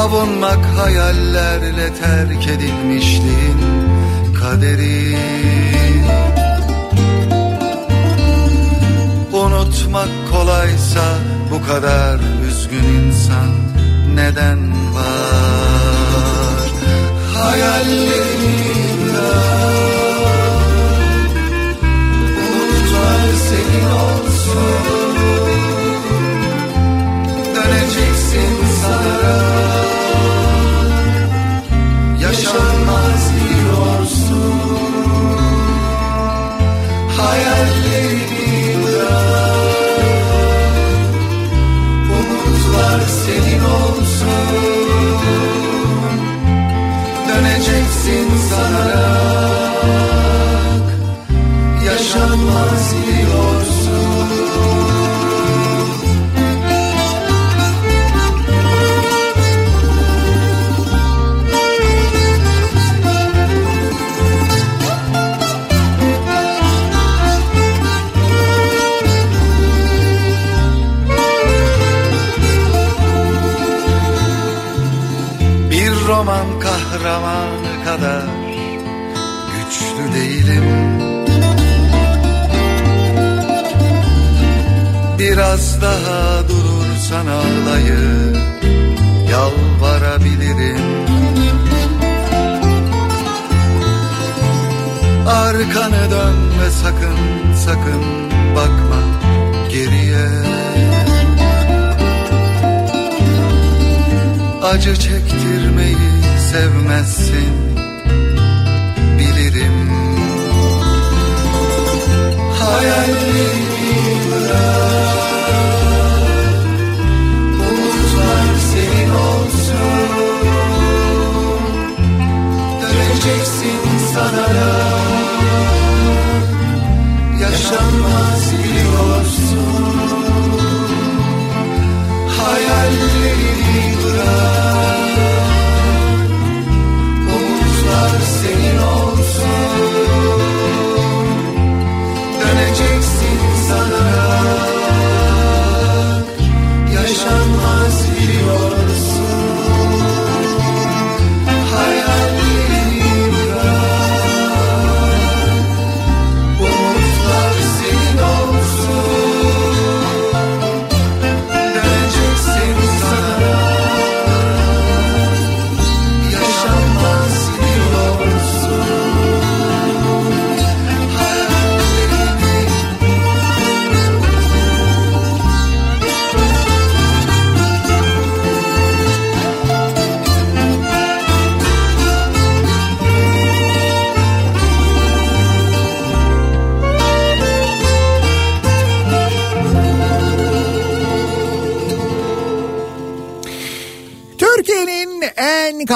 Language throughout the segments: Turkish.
Avunmak hayallerle terk edilmişliğin kaderi. Unutmak kolaysa bu kadar üzgün insan neden var? Hayallerimde umutlar senin olsun. Döneceksin sanarak Hayallerimde umutlar senin olsun. Döneceksin sanarak. Yaşanmaz Daha durursan ağlayıp yalvarabilirim. Arkanı dön ve sakın sakın bakma geriye. Acı çektirmeyi sevmezsin Bilirim. Hayallerimi bırak Yaşanmaz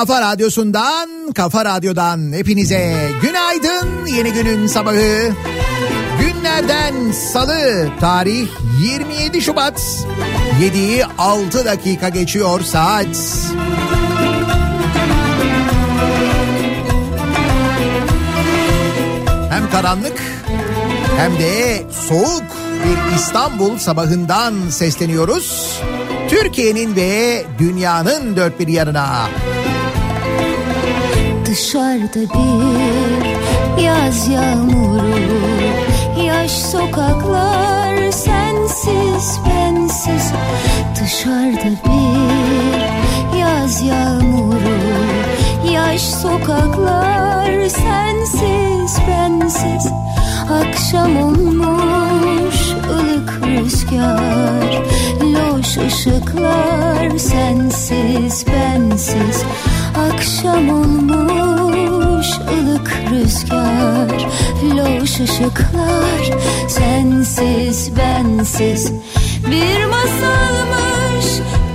Kafa Radyosu'ndan, Kafa Radyo'dan hepinize günaydın. Yeni günün sabahı. Günlerden salı, tarih 27 Şubat. 7'yi 6 dakika geçiyor saat. Hem karanlık hem de soğuk bir İstanbul sabahından sesleniyoruz. Türkiye'nin ve dünyanın dört bir yanına. Dışarıda bir yaz yağmuru Yaş sokaklar sensiz bensiz. Dışarıda bir yaz yağmuru Yaş sokaklar sensiz bensiz. Akşam olmuş ılık rüzgar Loş ışıklar sensiz bensiz. Akşam olmuş Loş ışıklar sensiz bensiz Bir masalmış.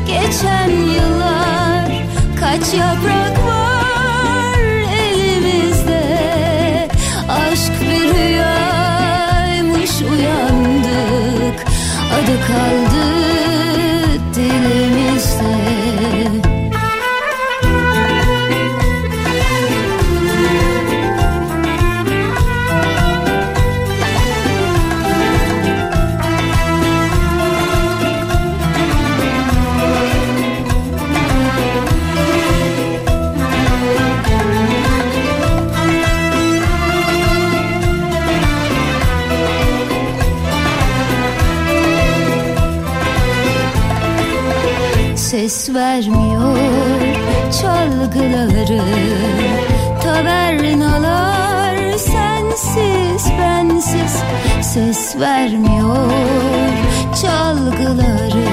Geçen yıllar Kaç yaprak var elimizde? Aşk bir rüyaymış uyandık. Adı kaldı ses vermiyor. Çalgıları Tavernalar sensiz bensiz ses vermiyor. Çalgıları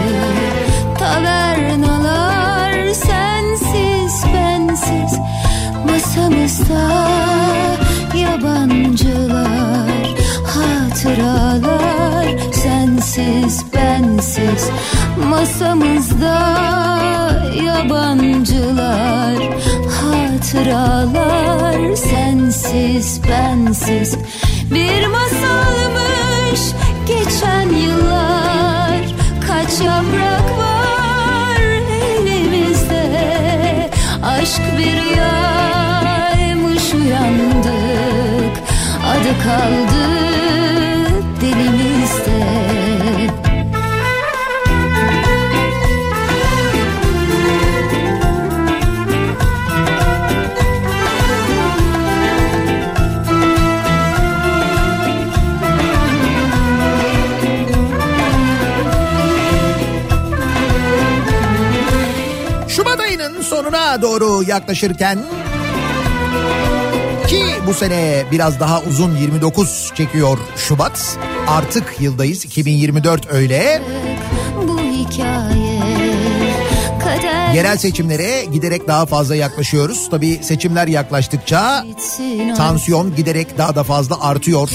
Tavernalar sensiz bensiz masamızda yabancılar hatıralar sensiz bensiz masamızda yabancılar hatıralar sensiz bensiz. Bir masalmış geçen yıllar kaç yaprak var elimizde. Aşk bir rüyaymış uyandık adı kaldı sonuna doğru yaklaşırken ki bu sene biraz daha uzun 29 çekiyor Şubat. Artık yıldayız 2024 öyle. bu hikaye Yerel seçimlere giderek daha fazla yaklaşıyoruz. Tabii seçimler yaklaştıkça tansiyon giderek daha da fazla artıyor.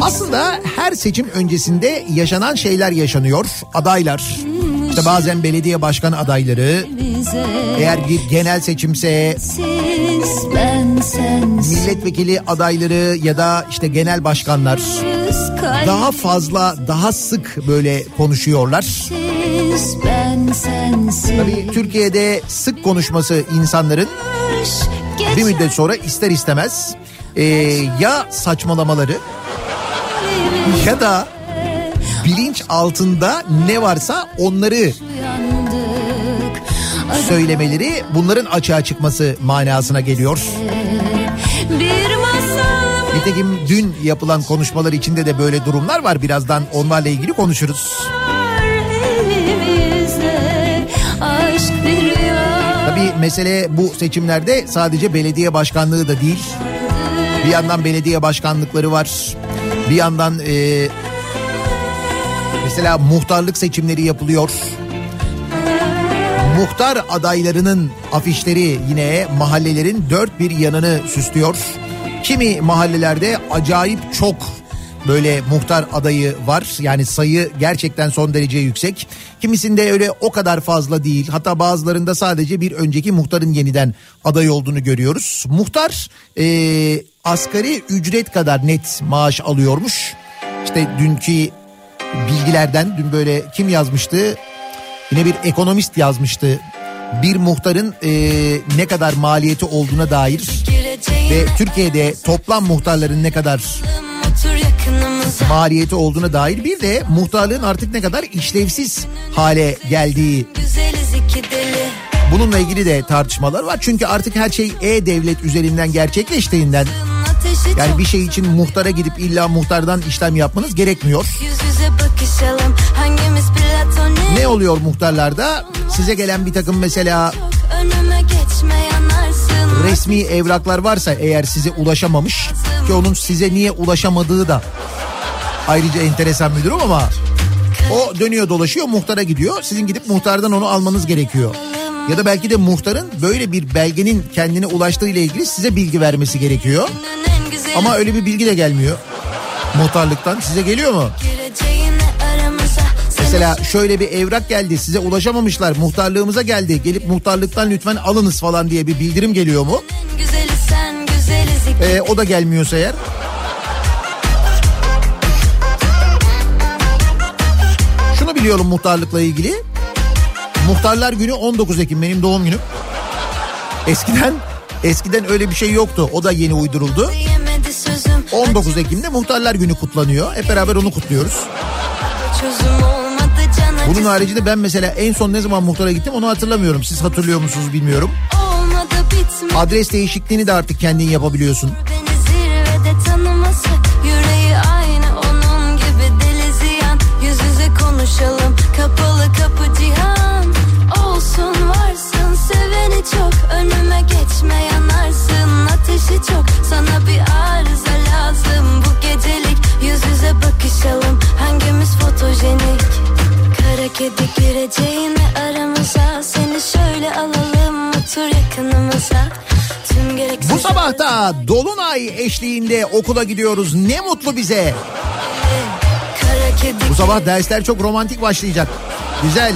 Aslında her seçim öncesinde yaşanan şeyler yaşanıyor. Adaylar, işte bazen belediye başkan adayları, eğer bir genel seçimse milletvekili adayları ya da işte genel başkanlar daha fazla daha sık böyle konuşuyorlar. Tabii Türkiye'de sık konuşması insanların bir müddet sonra ister istemez e, ya saçmalamaları ya da bilinç altında ne varsa onları söylemeleri bunların açığa çıkması manasına geliyor. Nitekim dün yapılan konuşmalar içinde de böyle durumlar var. Birazdan onlarla ilgili konuşuruz. Tabii mesele bu seçimlerde sadece belediye başkanlığı da değil. Bir yandan belediye başkanlıkları var. Bir yandan e, mesela muhtarlık seçimleri yapılıyor. Muhtar adaylarının afişleri yine mahallelerin dört bir yanını süslüyor. Kimi mahallelerde acayip çok böyle muhtar adayı var. Yani sayı gerçekten son derece yüksek. Kimisinde öyle o kadar fazla değil. Hatta bazılarında sadece bir önceki muhtarın yeniden aday olduğunu görüyoruz. Muhtar e, asgari ücret kadar net maaş alıyormuş. İşte dünkü bilgilerden dün böyle kim yazmıştı? Yine bir ekonomist yazmıştı. Bir muhtarın e, ne kadar maliyeti olduğuna dair ve Türkiye'de toplam muhtarların ne kadar maliyeti olduğuna dair bir de muhtarlığın artık ne kadar işlevsiz hale geldiği bununla ilgili de tartışmalar var. Çünkü artık her şey e-devlet üzerinden gerçekleştiğinden yani bir şey için muhtara gidip illa muhtardan işlem yapmanız gerekmiyor. Ne oluyor muhtarlarda? Size gelen bir takım mesela resmi evraklar varsa eğer size ulaşamamış ki onun size niye ulaşamadığı da ayrıca enteresan bir durum ama o dönüyor dolaşıyor muhtara gidiyor. Sizin gidip muhtardan onu almanız gerekiyor. Ya da belki de muhtarın böyle bir belgenin kendine ulaştığı ile ilgili size bilgi vermesi gerekiyor. Ama öyle bir bilgi de gelmiyor. Muhtarlıktan size geliyor mu? Mesela şöyle bir evrak geldi size ulaşamamışlar muhtarlığımıza geldi gelip muhtarlıktan lütfen alınız falan diye bir bildirim geliyor mu? Ee, o da gelmiyorsa eğer. Şunu biliyorum muhtarlıkla ilgili. Muhtarlar günü 19 Ekim benim doğum günüm. Eskiden eskiden öyle bir şey yoktu. O da yeni uyduruldu. Yemedi sözüm 19 Ekim'de Muhtarlar Günü kutlanıyor. Hep beraber onu kutluyoruz. Bunun haricinde ben mesela en son ne zaman muhtara gittim onu hatırlamıyorum. Siz hatırlıyor musunuz bilmiyorum. Adres değişikliğini de artık kendin yapabiliyorsun. Ateşi çok Sana bir arıza lazım bu gecelik Yüz yüze bakışalım hangimiz fotojenik Kara kedi gireceğine aramıza Seni şöyle alalım otur yakınımıza Bu sabah da Dolunay eşliğinde okula gidiyoruz. Ne mutlu bize. Bu sabah dersler çok romantik başlayacak. Güzel.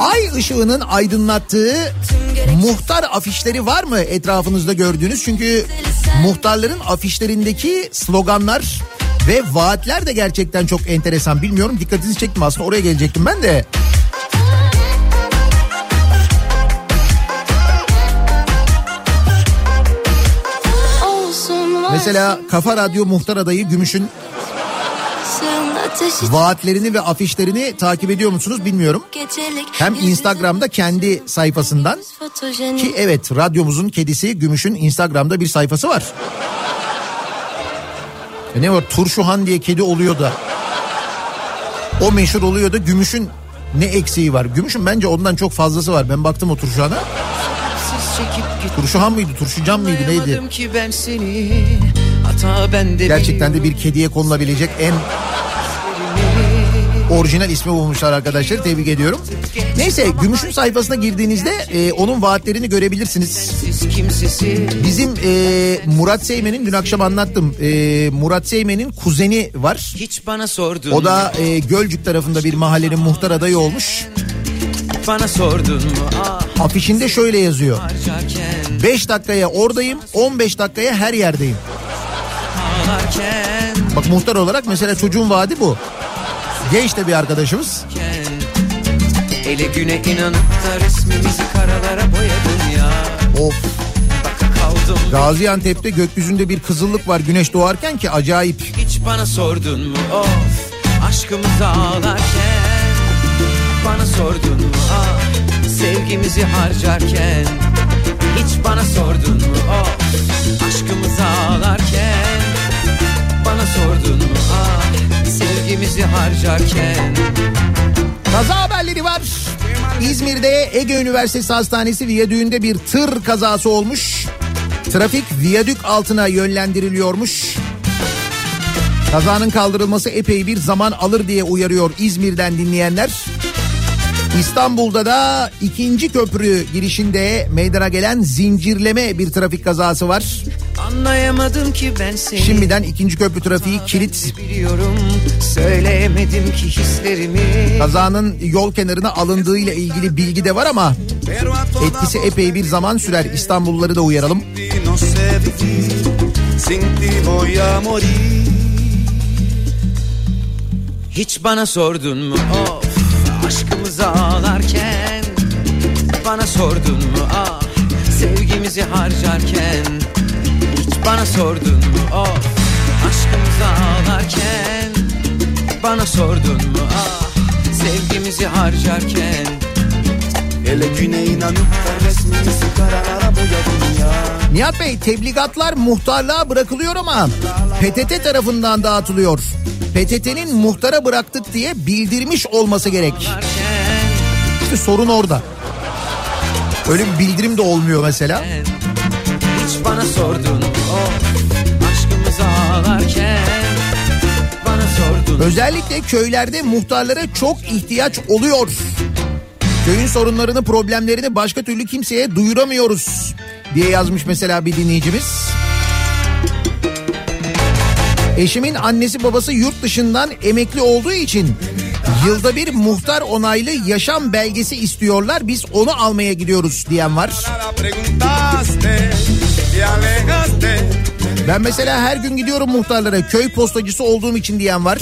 Ay ışığının aydınlattığı muhtar afişleri var mı etrafınızda gördüğünüz? Çünkü muhtarların afişlerindeki sloganlar ve vaatler de gerçekten çok enteresan. Bilmiyorum dikkatinizi çektim aslında oraya gelecektim ben de. Mesela Kafa Radyo muhtar adayı Gümüş'ün vaatlerini ve afişlerini takip ediyor musunuz bilmiyorum. Hem Instagram'da kendi sayfasından Ki evet radyomuzun kedisi Gümüş'ün Instagram'da bir sayfası var. E ne var Turşuhan diye kedi oluyor da. O meşhur oluyor da Gümüş'ün ne eksiği var? Gümüş'ün bence ondan çok fazlası var. Ben baktım o Turşuhan'a. Turşuhan mıydı? Turşucan mıydı? Neydi? Ki ben seni. Hata bende Gerçekten de bir kediye konulabilecek en orijinal ismi bulmuşlar arkadaşlar. Tebrik ediyorum. Neyse Gümüş'ün sayfasına girdiğinizde e, onun vaatlerini görebilirsiniz. Bizim e, Murat Seymen'in dün akşam anlattım. E, Murat Seymen'in kuzeni var. Hiç bana sordun. O da e, Gölcük tarafında bir mahallenin muhtar adayı olmuş. Bana sordun mu? Ah Afişinde şöyle yazıyor. harcarken 5 dakikaya oradayım, 15 dakikaya her yerdeyim. Bak muhtar olarak mesela çocuğun vaadi bu. Genç de bir arkadaşımız. Ele güne inanıp da resmimizi karalara boyadın ya. Of. Gaziantep'te gökyüzünde bir kızıllık var güneş doğarken ki acayip. Hiç bana sordun mu? Of aşkımızı ağlarken Bana sordun mu? Ah sevgimizi harcarken Hiç bana sordun mu? Of aşkımızı ağlarken Sordun mu? Ah sevgimizi harcarken Kaza haberleri var. İzmir'de Ege Üniversitesi Hastanesi viyadüğünde bir tır kazası olmuş. Trafik viyadük altına yönlendiriliyormuş. Kazanın kaldırılması epey bir zaman alır diye uyarıyor İzmir'den dinleyenler. İstanbul'da da ikinci köprü girişinde meydana gelen zincirleme bir trafik kazası var. Anlayamadım ki ben seni. Şimdiden ikinci köprü trafiği kilit. Biliyorum. Söyleyemedim ki hislerimi. Kazanın yol kenarına alındığı ile ilgili bilgi de var ama etkisi epey bir zaman sürer. İstanbulluları da uyaralım. Hiç bana sordun mu? Of aşkımızı ağlarken. Bana sordun mu? Ah sevgimizi harcarken bana sordun mu of aşkımızı ağlarken Bana sordun mu ah sevgimizi harcarken Ele güne inanıp da resmimizi karalara boyadın ya. Nihat Bey tebligatlar muhtarlığa bırakılıyor ama PTT tarafından dağıtılıyor. PTT'nin muhtara bıraktık diye bildirmiş olması gerek. İşte sorun orada. Öyle bir bildirim de olmuyor mesela. Hiç bana sordun of aşkımızı ağlarken Bana sordun Özellikle köylerde muhtarlara çok ihtiyaç oluyor. Köyün sorunlarını, problemlerini başka türlü kimseye duyuramıyoruz diye yazmış mesela bir dinleyicimiz. Eşimin annesi babası yurt dışından emekli olduğu için yılda bir muhtar onaylı yaşam belgesi istiyorlar. Biz onu almaya gidiyoruz diyen var. Ben mesela her gün gidiyorum muhtarlara köy postacısı olduğum için diyen var.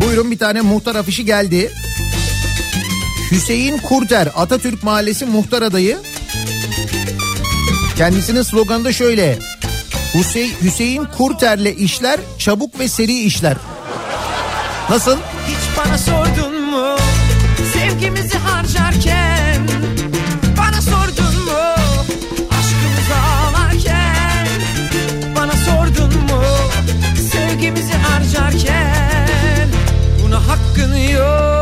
Buyurun bir tane muhtar afişi geldi. Hüseyin Kurter Atatürk Mahallesi muhtar adayı. Kendisinin sloganı da şöyle. Hüseyin, Hüseyin Kurter'le işler çabuk ve seri işler. Nasıl? Hiç bana sordun mu sevgimizi harcarken Bana sordun mu aşkımızı ağlarken Bana sordun mu sevgimizi harcarken Buna hakkın yok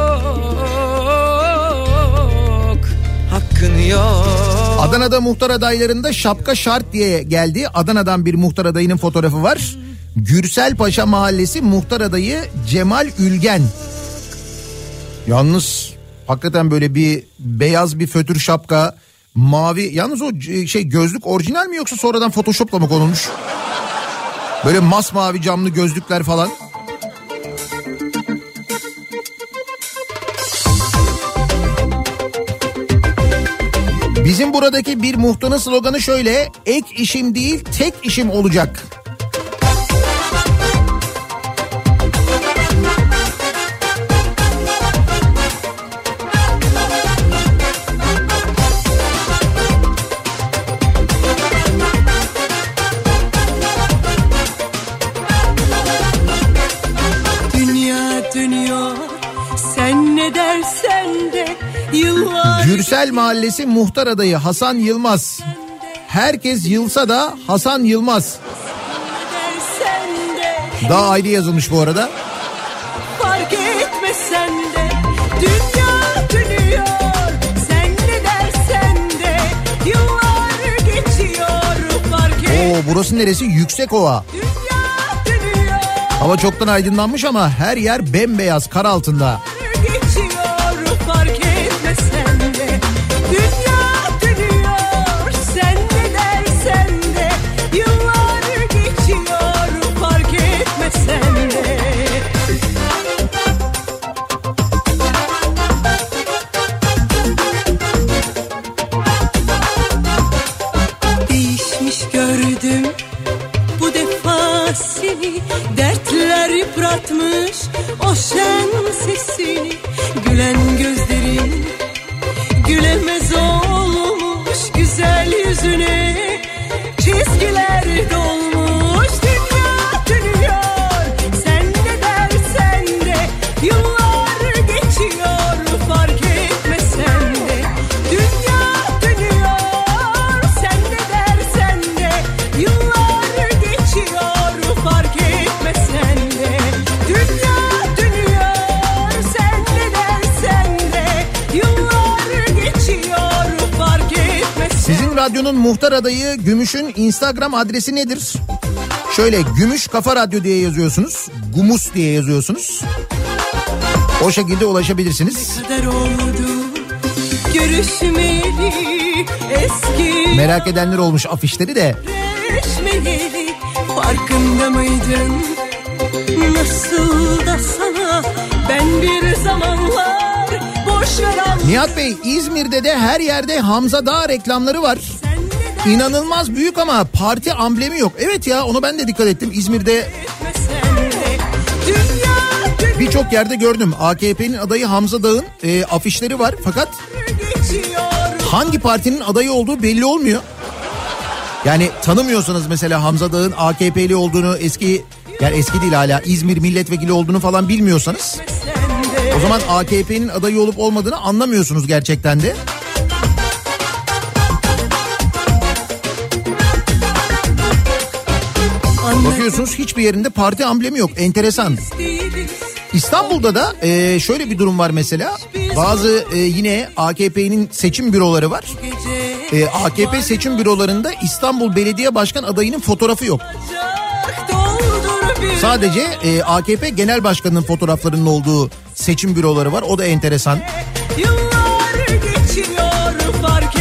Adana'da muhtar adaylarında şapka şart diye geldi. Adana'dan bir muhtar adayının fotoğrafı var. Gürsel Paşa Mahallesi muhtar adayı Cemal Ülgen. Yalnız hakikaten böyle bir beyaz bir fötür şapka, mavi. Yalnız o c- şey gözlük orijinal mi yoksa sonradan photoshopla mı konulmuş? Böyle masmavi camlı gözlükler falan. Bizim buradaki bir muhtarın sloganı şöyle. Ek işim değil tek işim olacak. Gürsel Mahallesi muhtar adayı Hasan Yılmaz. Herkes yılsa da Hasan Yılmaz. Daha ayrı yazılmış bu arada. fark etmesen de dünya dönüyor Oo burası neresi? Yüksekova. Hava çoktan aydınlanmış ama her yer bembeyaz kar altında. Muhtar adayı Gümüş'ün Instagram adresi nedir? Şöyle Gümüş Kafa Radyo diye yazıyorsunuz. Gumus diye yazıyorsunuz. O şekilde ulaşabilirsiniz. oldu Merak edenler olmuş afişleri de. Farkında mıydın? Nasıl da sana ben bir zamanlar boş ver Nihat Bey İzmir'de de her yerde Hamza Dağ reklamları var. İnanılmaz büyük ama parti amblemi yok. Evet ya onu ben de dikkat ettim. İzmir'de birçok yerde gördüm. AKP'nin adayı Hamza Dağ'ın e, afişleri var. Fakat hangi partinin adayı olduğu belli olmuyor. Yani tanımıyorsanız mesela Hamza Dağ'ın AKP'li olduğunu eski yani eski değil hala İzmir milletvekili olduğunu falan bilmiyorsanız o zaman AKP'nin adayı olup olmadığını anlamıyorsunuz gerçekten de. Bakıyorsunuz hiçbir yerinde parti amblemi yok. Enteresan. İstanbul'da da e, şöyle bir durum var mesela. Bazı e, yine AKP'nin seçim büroları var. E, AKP seçim bürolarında İstanbul Belediye Başkan adayının fotoğrafı yok. Sadece e, AKP Genel Başkanı'nın fotoğraflarının olduğu seçim büroları var. O da enteresan. Yıllar geçiyor fark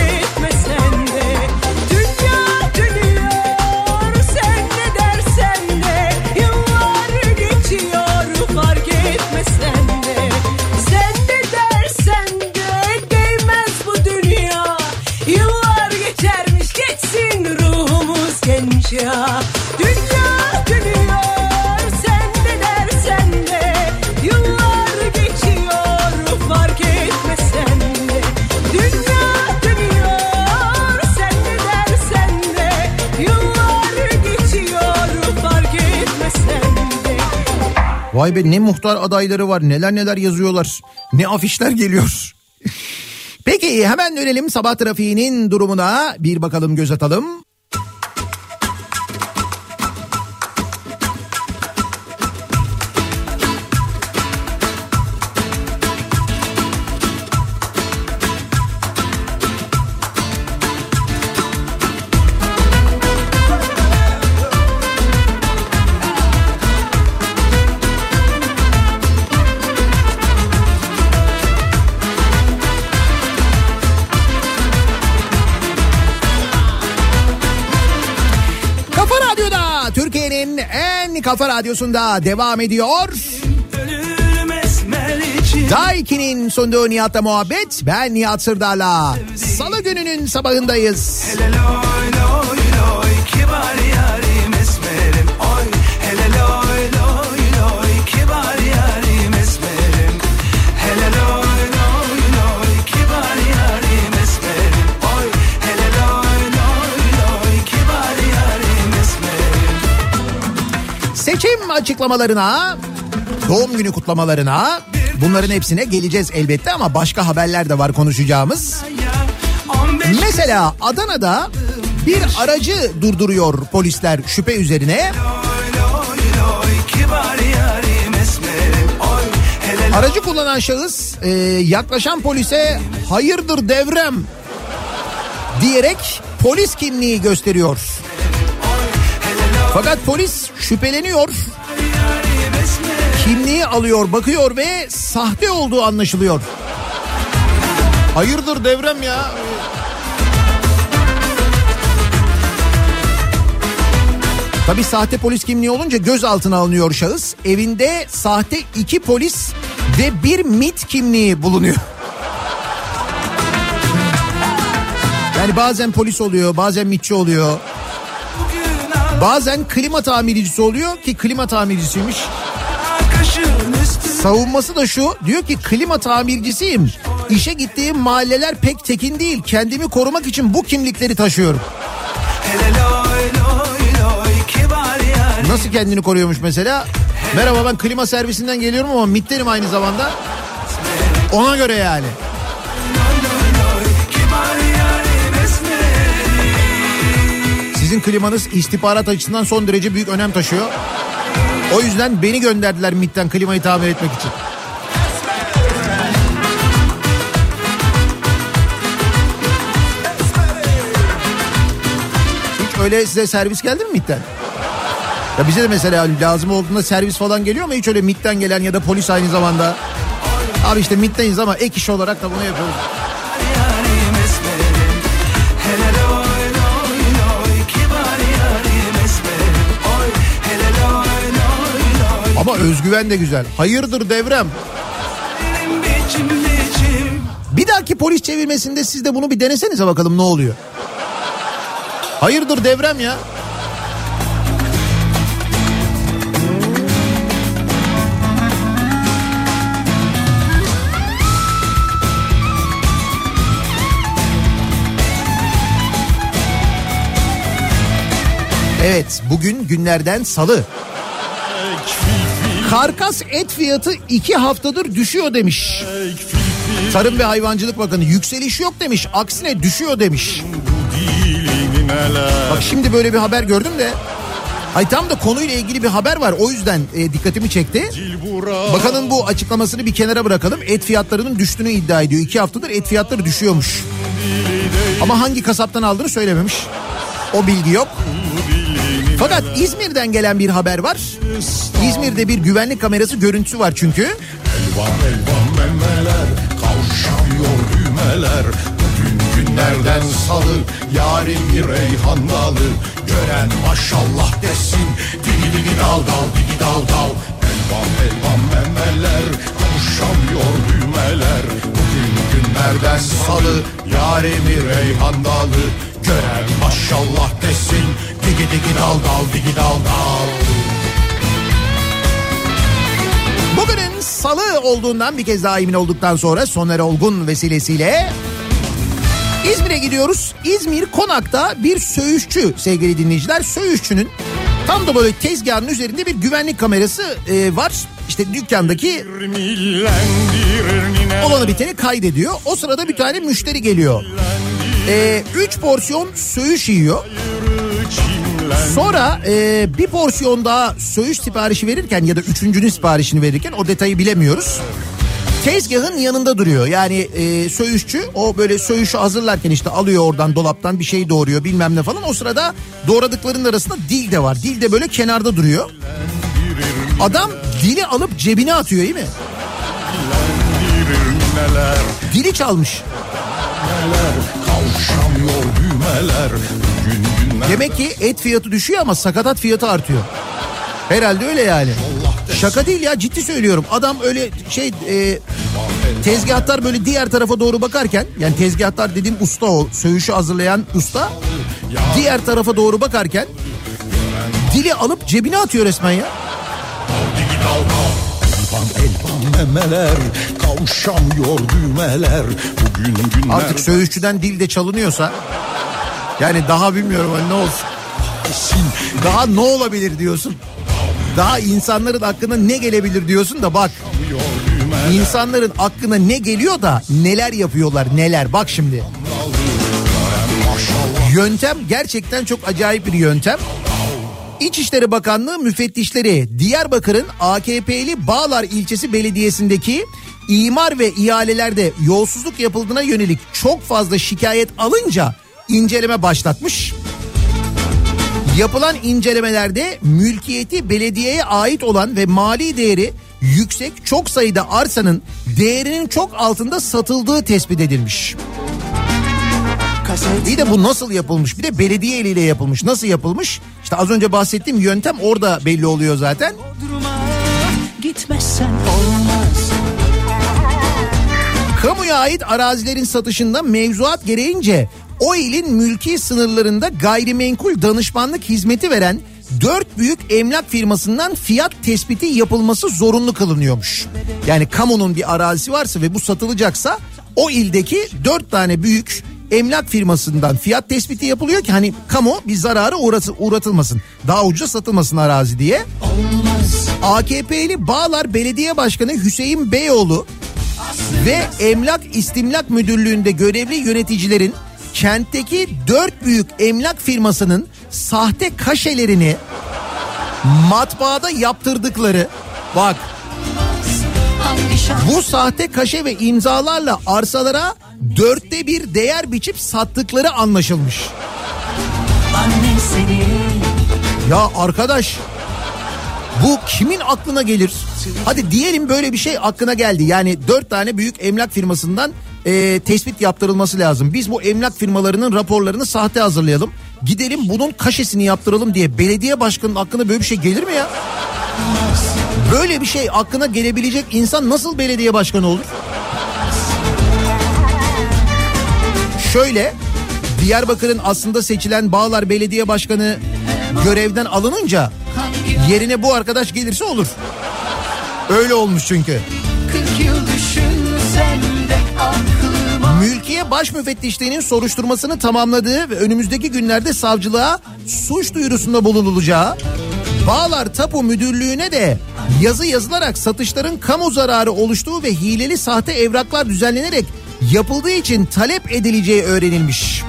ya Dünya dönüyor sen ne dersen de Yıllar geçiyor fark etmesen de Dünya dönüyor sen ne dersen de Yıllar geçiyor fark etmesen de Vay be ne muhtar adayları var neler neler yazıyorlar. Ne afişler geliyor. Peki hemen dönelim sabah trafiğinin durumuna bir bakalım göz atalım. Kafa radyosunda devam ediyor. Daiki'nin sunduğu Nihat'la muhabbet. Ben Nihat Sırdar'la. Salı gününün sabahındayız. Seçim açıklamalarına, doğum günü kutlamalarına bunların hepsine geleceğiz elbette ama başka haberler de var konuşacağımız. Mesela Adana'da bir aracı durduruyor polisler şüphe üzerine. Aracı kullanan şahıs e, yaklaşan polise hayırdır devrem diyerek polis kimliği gösteriyor. Fakat polis şüpheleniyor. Kimliği alıyor, bakıyor ve sahte olduğu anlaşılıyor. Hayırdır devrem ya? Tabi sahte polis kimliği olunca gözaltına alınıyor şahıs. Evinde sahte iki polis ve bir MIT kimliği bulunuyor. Yani bazen polis oluyor, bazen MITçi oluyor. Bazen klima tamircisi oluyor ki klima tamircisiymiş. Savunması da şu diyor ki klima tamircisiyim. İşe gittiğim mahalleler pek tekin değil. Kendimi korumak için bu kimlikleri taşıyorum. Nasıl kendini koruyormuş mesela? Merhaba ben klima servisinden geliyorum ama MIT'lerim aynı zamanda. Ona göre yani. Sizin klimanız istihbarat açısından son derece büyük önem taşıyor. O yüzden beni gönderdiler MIT'ten klimayı tamir etmek için. öyle size servis geldi mi MİT'ten? Ya bize de mesela lazım olduğunda servis falan geliyor ama hiç öyle MİT'ten gelen ya da polis aynı zamanda. Abi işte MİT'teyiz ama ek iş olarak da bunu yapıyoruz. Ama özgüven de güzel. Hayırdır devrem? Bir dahaki polis çevirmesinde siz de bunu bir denesenize bakalım ne oluyor. Hayırdır devrem ya? Evet bugün günlerden salı. Karkas et fiyatı iki haftadır düşüyor demiş. Tarım ve Hayvancılık Bakanı yükseliş yok demiş. Aksine düşüyor demiş. Bak şimdi böyle bir haber gördüm de. Ay tam da konuyla ilgili bir haber var. O yüzden e, dikkatimi çekti. Bakanın bu açıklamasını bir kenara bırakalım. Et fiyatlarının düştüğünü iddia ediyor. İki haftadır et fiyatları düşüyormuş. Ama hangi kasaptan aldığını söylememiş. O bilgi yok. Fakat İzmir'den gelen bir haber var. İzmir'de bir güvenlik kamerası görüntüsü var çünkü. Elvan elvan memeler kavşamıyor düğmeler. Bugün günlerden salı yarim bir reyhan dalı. Gören maşallah desin digi digi dal dal digi dal dal. Elvan elvan memeler kavşamıyor düğmeler. Bugün günlerden salı yarim bir reyhan dalı. Gören maşallah desin digi digi dal dal digi dal dal Bugünün salı olduğundan bir kez daha emin olduktan sonra Soner Olgun vesilesiyle İzmir'e gidiyoruz. İzmir Konak'ta bir söğüşçü sevgili dinleyiciler. Söğüşçünün tam da böyle tezgahın üzerinde bir güvenlik kamerası e, var. İşte dükkandaki olanı biteni kaydediyor. O sırada bir tane müşteri geliyor. E, üç porsiyon söğüş yiyor. Sonra e, bir porsiyon daha söğüş siparişi verirken ya da üçüncünün siparişini verirken o detayı bilemiyoruz. Tezgahın yanında duruyor. Yani e, söğüşçü o böyle söğüşü hazırlarken işte alıyor oradan dolaptan bir şey doğuruyor bilmem ne falan. O sırada doğradıklarının arasında dil de var. Dil de böyle kenarda duruyor. Adam dili alıp cebine atıyor değil mi? Dili çalmış. Kavşamıyor düğmeler Gün günler Demek ki et fiyatı düşüyor ama sakatat fiyatı artıyor. Herhalde öyle yani. Şaka değil ya ciddi söylüyorum. Adam öyle şey e, tezgahtar böyle diğer tarafa doğru bakarken yani tezgahtar dediğim usta o söğüşü hazırlayan usta diğer tarafa doğru bakarken dili alıp cebine atıyor resmen ya. memeler Kavşamıyor düğmeler Bugün günler Artık söğüşçüden dil de çalınıyorsa yani daha bilmiyorum hani ne olsun. Daha ne olabilir diyorsun. Daha insanların aklına ne gelebilir diyorsun da bak. İnsanların aklına ne geliyor da neler yapıyorlar neler bak şimdi. Yöntem gerçekten çok acayip bir yöntem. İçişleri Bakanlığı müfettişleri Diyarbakır'ın AKP'li Bağlar ilçesi belediyesindeki imar ve ihalelerde yolsuzluk yapıldığına yönelik çok fazla şikayet alınca inceleme başlatmış. Yapılan incelemelerde mülkiyeti belediyeye ait olan ve mali değeri yüksek çok sayıda arsanın değerinin çok altında satıldığı tespit edilmiş. Bir de bu nasıl yapılmış? Bir de belediye eliyle yapılmış. Nasıl yapılmış? İşte az önce bahsettiğim yöntem orada belli oluyor zaten. Gitmezsen olmaz Kamuya ait arazilerin satışında mevzuat gereğince o ilin mülki sınırlarında gayrimenkul danışmanlık hizmeti veren dört büyük emlak firmasından fiyat tespiti yapılması zorunlu kılınıyormuş. Yani kamunun bir arazisi varsa ve bu satılacaksa o ildeki dört tane büyük emlak firmasından fiyat tespiti yapılıyor ki hani kamu bir zarara uğratı, uğratılmasın. Daha ucuza satılmasın arazi diye. AKP'li Bağlar Belediye Başkanı Hüseyin Beyoğlu ve Emlak İstimlak Müdürlüğü'nde görevli yöneticilerin kentteki dört büyük emlak firmasının sahte kaşelerini matbaada yaptırdıkları bak bu sahte kaşe ve imzalarla arsalara dörtte bir değer biçip sattıkları anlaşılmış. Ya arkadaş bu kimin aklına gelir? Hadi diyelim böyle bir şey aklına geldi. Yani dört tane büyük emlak firmasından e, tespit yaptırılması lazım. Biz bu emlak firmalarının raporlarını sahte hazırlayalım. Gidelim bunun kaşesini yaptıralım diye belediye başkanının aklına böyle bir şey gelir mi ya? Böyle bir şey aklına gelebilecek insan nasıl belediye başkanı olur? Şöyle Diyarbakır'ın aslında seçilen Bağlar Belediye Başkanı görevden alınınca yerine bu arkadaş gelirse olur. Öyle olmuş çünkü. 40 yıl aklıma Mülkiye Baş Müfettişliğinin soruşturmasını tamamladığı ve önümüzdeki günlerde savcılığa suç duyurusunda bulunulacağı, Bağlar Tapu Müdürlüğü'ne de yazı yazılarak satışların kamu zararı oluştuğu ve hileli sahte evraklar düzenlenerek yapıldığı için talep edileceği öğrenilmiş.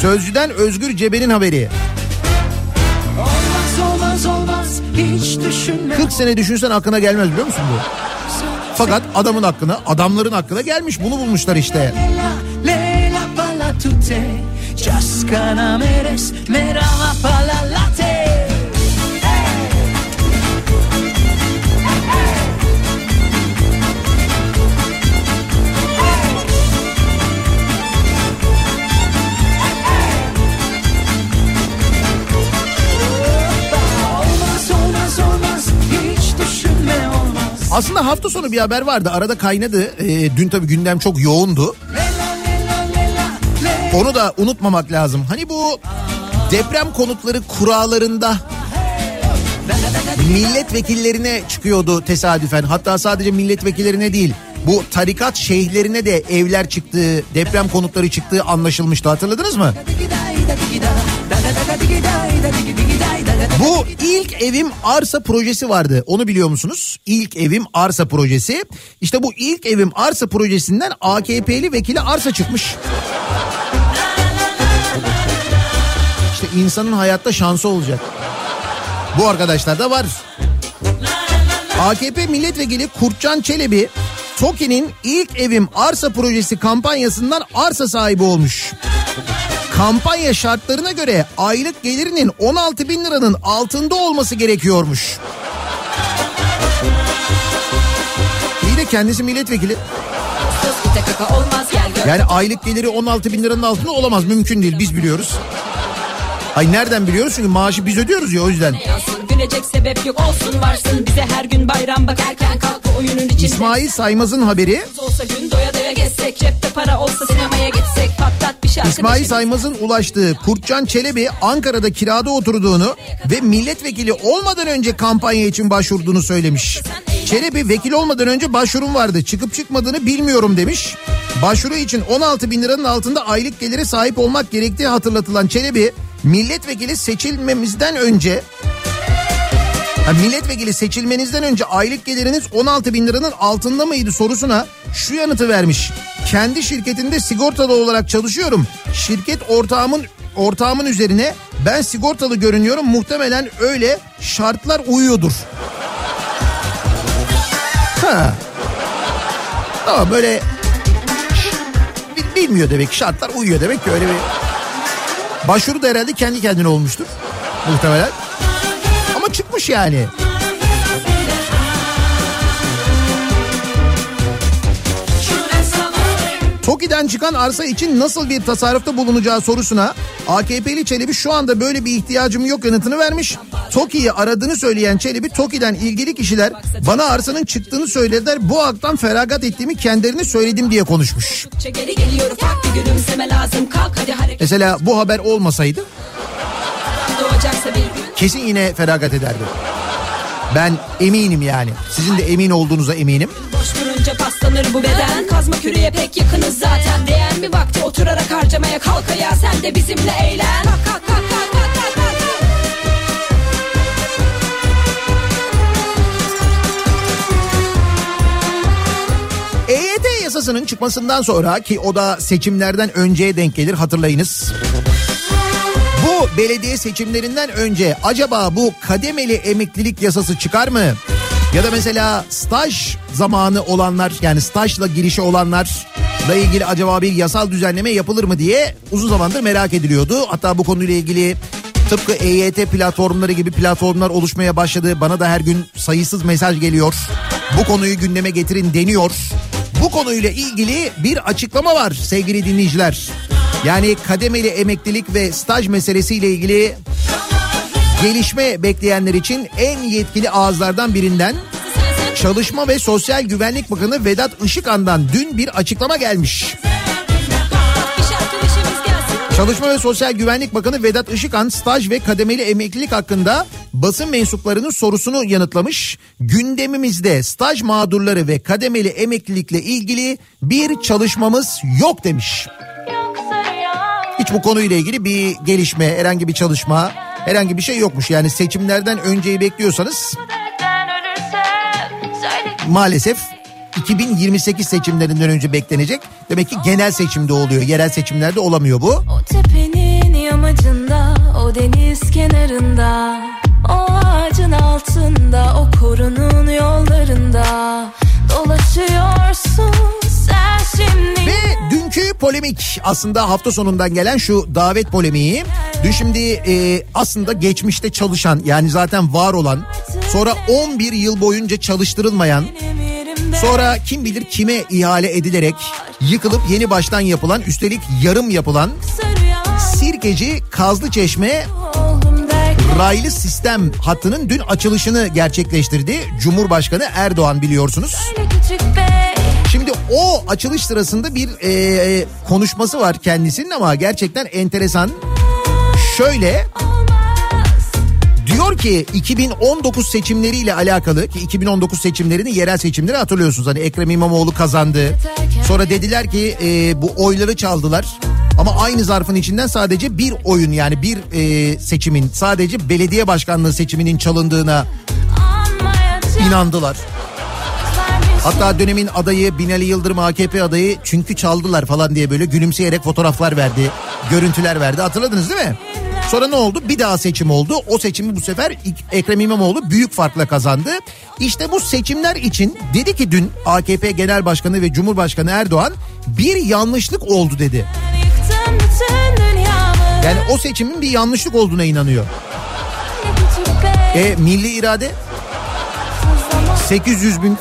Sözcüden Özgür Cebe'nin haberi. Olmaz olmaz olmaz hiç düşünme 40 sene düşünsen aklına gelmez biliyor musun bu? Fakat adamın aklına, adamların aklına gelmiş. Bunu bulmuşlar işte. Lela, Aslında hafta sonu bir haber vardı. Arada kaynadı. Ee, dün tabii gündem çok yoğundu. Onu da unutmamak lazım. Hani bu deprem konutları kuralarında milletvekillerine çıkıyordu tesadüfen. Hatta sadece milletvekillerine değil. Bu tarikat şeyhlerine de evler çıktığı, deprem konutları çıktığı anlaşılmıştı. Hatırladınız mı? Bu ilk evim arsa projesi vardı. Onu biliyor musunuz? İlk evim arsa projesi. İşte bu ilk evim arsa projesinden AKP'li vekili arsa çıkmış. İşte insanın hayatta şansı olacak. Bu arkadaşlar da var. AKP milletvekili Kurtcan Çelebi TOKİ'nin ilk evim arsa projesi kampanyasından arsa sahibi olmuş. Kampanya şartlarına göre aylık gelirinin 16 bin liranın altında olması gerekiyormuş. İyi de kendisi milletvekili. Yani aylık geliri 16 bin liranın altında olamaz mümkün değil biz biliyoruz. Ay nereden biliyoruz çünkü maaşı biz ödüyoruz ya o yüzden. Gülecek sebep yok olsun varsın bize her gün bayram bak erken kalk oyunun içinde. İsmail Saymaz'ın haberi gezsek cepte para olsa sinemaya gitsek patlat bir şarkı. İsmail Saymaz'ın ulaştığı Kurtcan Çelebi Ankara'da kirada oturduğunu ve milletvekili olmadan önce kampanya için başvurduğunu söylemiş. Çelebi vekil olmadan önce başvurum vardı çıkıp çıkmadığını bilmiyorum demiş. Başvuru için 16 bin liranın altında aylık gelire sahip olmak gerektiği hatırlatılan Çelebi milletvekili seçilmemizden önce Ha, milletvekili seçilmenizden önce aylık geliriniz 16 bin liranın altında mıydı sorusuna şu yanıtı vermiş. Kendi şirketinde sigortalı olarak çalışıyorum. Şirket ortağımın ortağımın üzerine ben sigortalı görünüyorum. Muhtemelen öyle şartlar uyuyordur. Ha. Tamam böyle Bil- bilmiyor demek şartlar uyuyor demek ki öyle bir başvuru da herhalde kendi kendine olmuştur muhtemelen. Çıkmış yani. TOKİ'den çıkan arsa için nasıl bir tasarrufta bulunacağı sorusuna AKP'li Çelebi şu anda böyle bir ihtiyacım yok yanıtını vermiş. TOKİ'yi aradığını söyleyen Çelebi TOKİ'den ilgili kişiler bana arsanın çıktığını söylediler. Bu haktan feragat ettiğimi kendilerine söyledim diyor konuşmuş. Mesela bu haber olmasaydı doğacaksa bir gün. kesin yine feragat ederdi. Ben eminim yani. Sizin de emin olduğunuza eminim. Boş durunca paslanır bu beden Kazma küreye pek yakınız zaten Değen mi vakti oturarak harcamaya kalk ayağa Sen de bizimle eğlen Kalk kalk kalk kalk. EYT yasasının çıkmasından sonra ki o da seçimlerden önceye denk gelir hatırlayınız. Bu belediye seçimlerinden önce acaba bu kademeli emeklilik yasası çıkar mı? Ya da mesela staj zamanı olanlar yani stajla girişi olanlar da ilgili acaba bir yasal düzenleme yapılır mı diye uzun zamandır merak ediliyordu. Hatta bu konuyla ilgili tıpkı EYT platformları gibi platformlar oluşmaya başladı. Bana da her gün sayısız mesaj geliyor. Bu konuyu gündeme getirin deniyor. Bu konuyla ilgili bir açıklama var sevgili dinleyiciler. Yani kademeli emeklilik ve staj meselesiyle ilgili gelişme bekleyenler için en yetkili ağızlardan birinden Çalışma ve Sosyal Güvenlik Bakanı Vedat Işıkhan'dan dün bir açıklama gelmiş. Çalışma ve Sosyal Güvenlik Bakanı Vedat Işıkhan staj ve kademeli emeklilik hakkında basın mensuplarının sorusunu yanıtlamış. Gündemimizde staj mağdurları ve kademeli emeklilikle ilgili bir çalışmamız yok demiş. Hiç bu konuyla ilgili bir gelişme, herhangi bir çalışma, herhangi bir şey yokmuş. Yani seçimlerden önceyi bekliyorsanız maalesef 2028 seçimlerinden önce beklenecek. Demek ki genel seçimde oluyor. Yerel seçimlerde olamıyor bu. O tepenin yamacında, o deniz kenarında, o ağacın altında, o korunun yollarında dolaşıyorsun sen şimdi. Ve dünkü polemik aslında hafta sonundan gelen şu davet polemiği. Dün şimdi e, aslında geçmişte çalışan yani zaten var olan sonra 11 yıl boyunca çalıştırılmayan sonra kim bilir kime ihale edilerek yıkılıp yeni baştan yapılan üstelik yarım yapılan Sirkeci Kazlı Çeşme raylı sistem hattının dün açılışını gerçekleştirdi. Cumhurbaşkanı Erdoğan biliyorsunuz. Şimdi o açılış sırasında bir e, konuşması var kendisinin ama gerçekten enteresan. Şöyle diyor ki 2019 seçimleriyle alakalı ki 2019 seçimlerini yerel seçimleri hatırlıyorsunuz. Hani Ekrem İmamoğlu kazandı. Sonra dediler ki e, bu oyları çaldılar. Ama aynı zarfın içinden sadece bir oyun yani bir e, seçimin sadece belediye başkanlığı seçiminin çalındığına inandılar. Hatta dönemin adayı Binali Yıldırım AKP adayı çünkü çaldılar falan diye böyle gülümseyerek fotoğraflar verdi. Görüntüler verdi hatırladınız değil mi? Sonra ne oldu? Bir daha seçim oldu. O seçimi bu sefer Ekrem İmamoğlu büyük farkla kazandı. İşte bu seçimler için dedi ki dün AKP Genel Başkanı ve Cumhurbaşkanı Erdoğan bir yanlışlık oldu dedi. Yani o seçimin bir yanlışlık olduğuna inanıyor. E milli irade 800 bin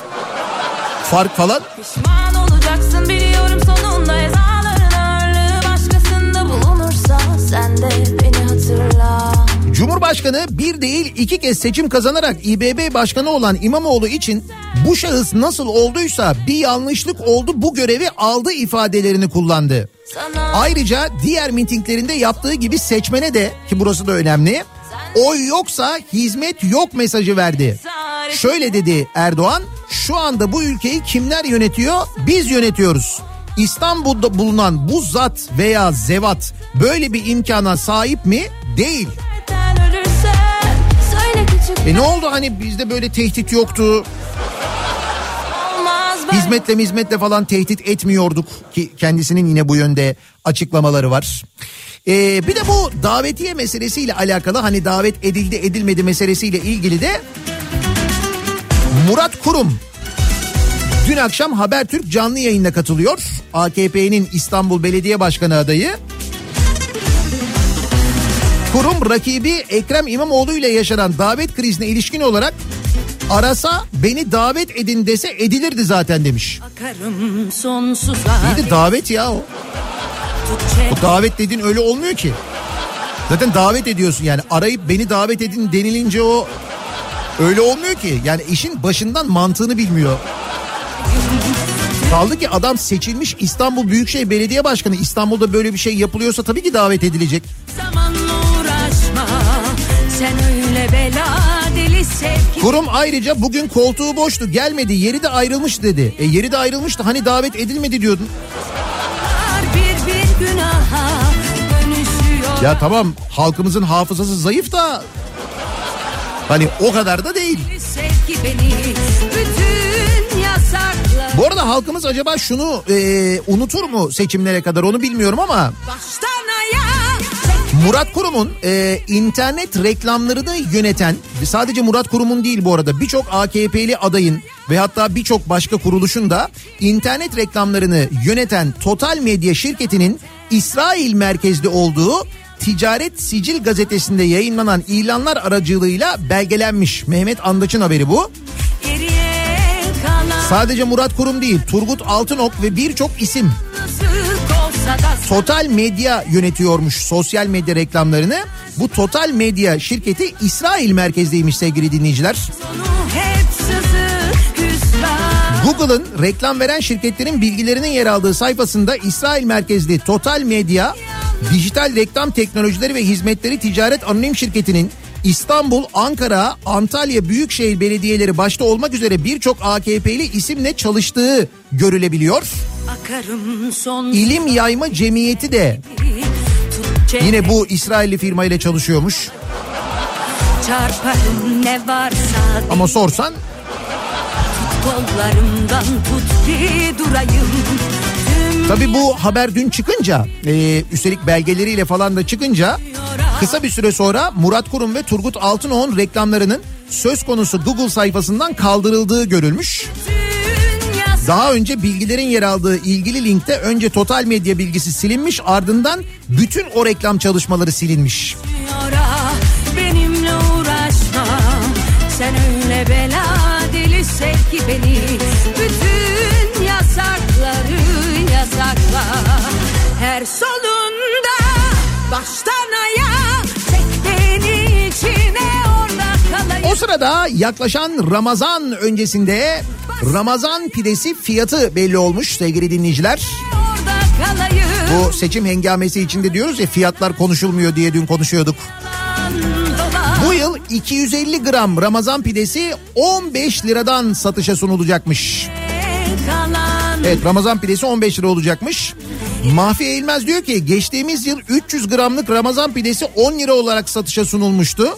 fark falan. Pişman olacaksın biliyorum sonunda ezaların ağırlığı başkasında bulunursa sen de beni hatırla. Cumhurbaşkanı bir değil iki kez seçim kazanarak İBB başkanı olan İmamoğlu için bu şahıs nasıl olduysa bir yanlışlık oldu bu görevi aldı ifadelerini kullandı. Ayrıca diğer mitinglerinde yaptığı gibi seçmene de ki burası da önemli oy yoksa hizmet yok mesajı verdi. Şöyle dedi Erdoğan şu anda bu ülkeyi kimler yönetiyor biz yönetiyoruz. İstanbul'da bulunan bu zat veya zevat böyle bir imkana sahip mi? Değil. E ne oldu hani bizde böyle tehdit yoktu. Hizmetle hizmetle falan tehdit etmiyorduk ki kendisinin yine bu yönde açıklamaları var. Ee, bir de bu davetiye meselesiyle alakalı hani davet edildi edilmedi meselesiyle ilgili de Murat Kurum dün akşam Habertürk canlı yayında katılıyor. AKP'nin İstanbul Belediye Başkanı adayı. Kurum rakibi Ekrem İmamoğlu ile yaşanan davet krizine ilişkin olarak arasa beni davet edin dese edilirdi zaten demiş. İyi de davet ya o. O davet dediğin öyle olmuyor ki. Zaten davet ediyorsun yani arayıp beni davet edin denilince o öyle olmuyor ki. Yani işin başından mantığını bilmiyor. Kaldı ki adam seçilmiş İstanbul Büyükşehir Belediye Başkanı. İstanbul'da böyle bir şey yapılıyorsa tabii ki davet edilecek. Zamanla uğraşma. Sen öyle bela. Kurum ayrıca bugün koltuğu boştu gelmedi yeri de ayrılmış dedi. E yeri de ayrılmıştı hani davet edilmedi diyordun. Bir bir günaha dönüşüyor. Ya tamam halkımızın hafızası zayıf da hani o kadar da değil. Sevgi beni bütün yasaklar. Bu arada halkımız acaba şunu e, unutur mu seçimlere kadar onu bilmiyorum ama Baştan Murat Kurum'un e, internet reklamlarını yöneten ve sadece Murat Kurum'un değil bu arada birçok AKP'li adayın ve hatta birçok başka kuruluşun da internet reklamlarını yöneten Total Medya şirketinin İsrail merkezli olduğu Ticaret Sicil gazetesinde yayınlanan ilanlar aracılığıyla belgelenmiş. Mehmet Andaç'ın haberi bu. Sadece Murat Kurum değil Turgut Altınok ve birçok isim da Total Medya yönetiyormuş sosyal medya reklamlarını. Bu Total Medya şirketi İsrail merkezliymiş sevgili dinleyiciler. Google'ın reklam veren şirketlerin bilgilerinin yer aldığı sayfasında İsrail merkezli Total Medya Dijital Reklam Teknolojileri ve Hizmetleri Ticaret Anonim Şirketi'nin İstanbul, Ankara, Antalya Büyükşehir Belediyeleri başta olmak üzere birçok AKP'li isimle çalıştığı görülebiliyor. İlim Yayma Cemiyeti de yine bu İsrailli firma ile çalışıyormuş. Ama sorsan kollarımdan tut ki durayım Tüm Tabii bu haber dün çıkınca e, üstelik belgeleriyle falan da çıkınca kısa bir süre sonra Murat Kurum ve Turgut Altınok'un reklamlarının söz konusu Google sayfasından kaldırıldığı görülmüş. dünya Daha önce bilgilerin yer aldığı ilgili linkte önce Total Medya bilgisi silinmiş ardından bütün o reklam çalışmaları silinmiş. Benimle uğraşma. Sen öyle bela deli ki beni. Bütün yasakları yasakla. Her solunda baştan ayağa O sırada yaklaşan Ramazan öncesinde Ramazan pidesi fiyatı belli olmuş sevgili dinleyiciler. Bu seçim hengamesi içinde diyoruz ya fiyatlar konuşulmuyor diye dün konuşuyorduk. Bu yıl 250 gram Ramazan pidesi 15 liradan satışa sunulacakmış. Evet Ramazan pidesi 15 lira olacakmış. Mahfi Eğilmez diyor ki geçtiğimiz yıl 300 gramlık Ramazan pidesi 10 lira olarak satışa sunulmuştu.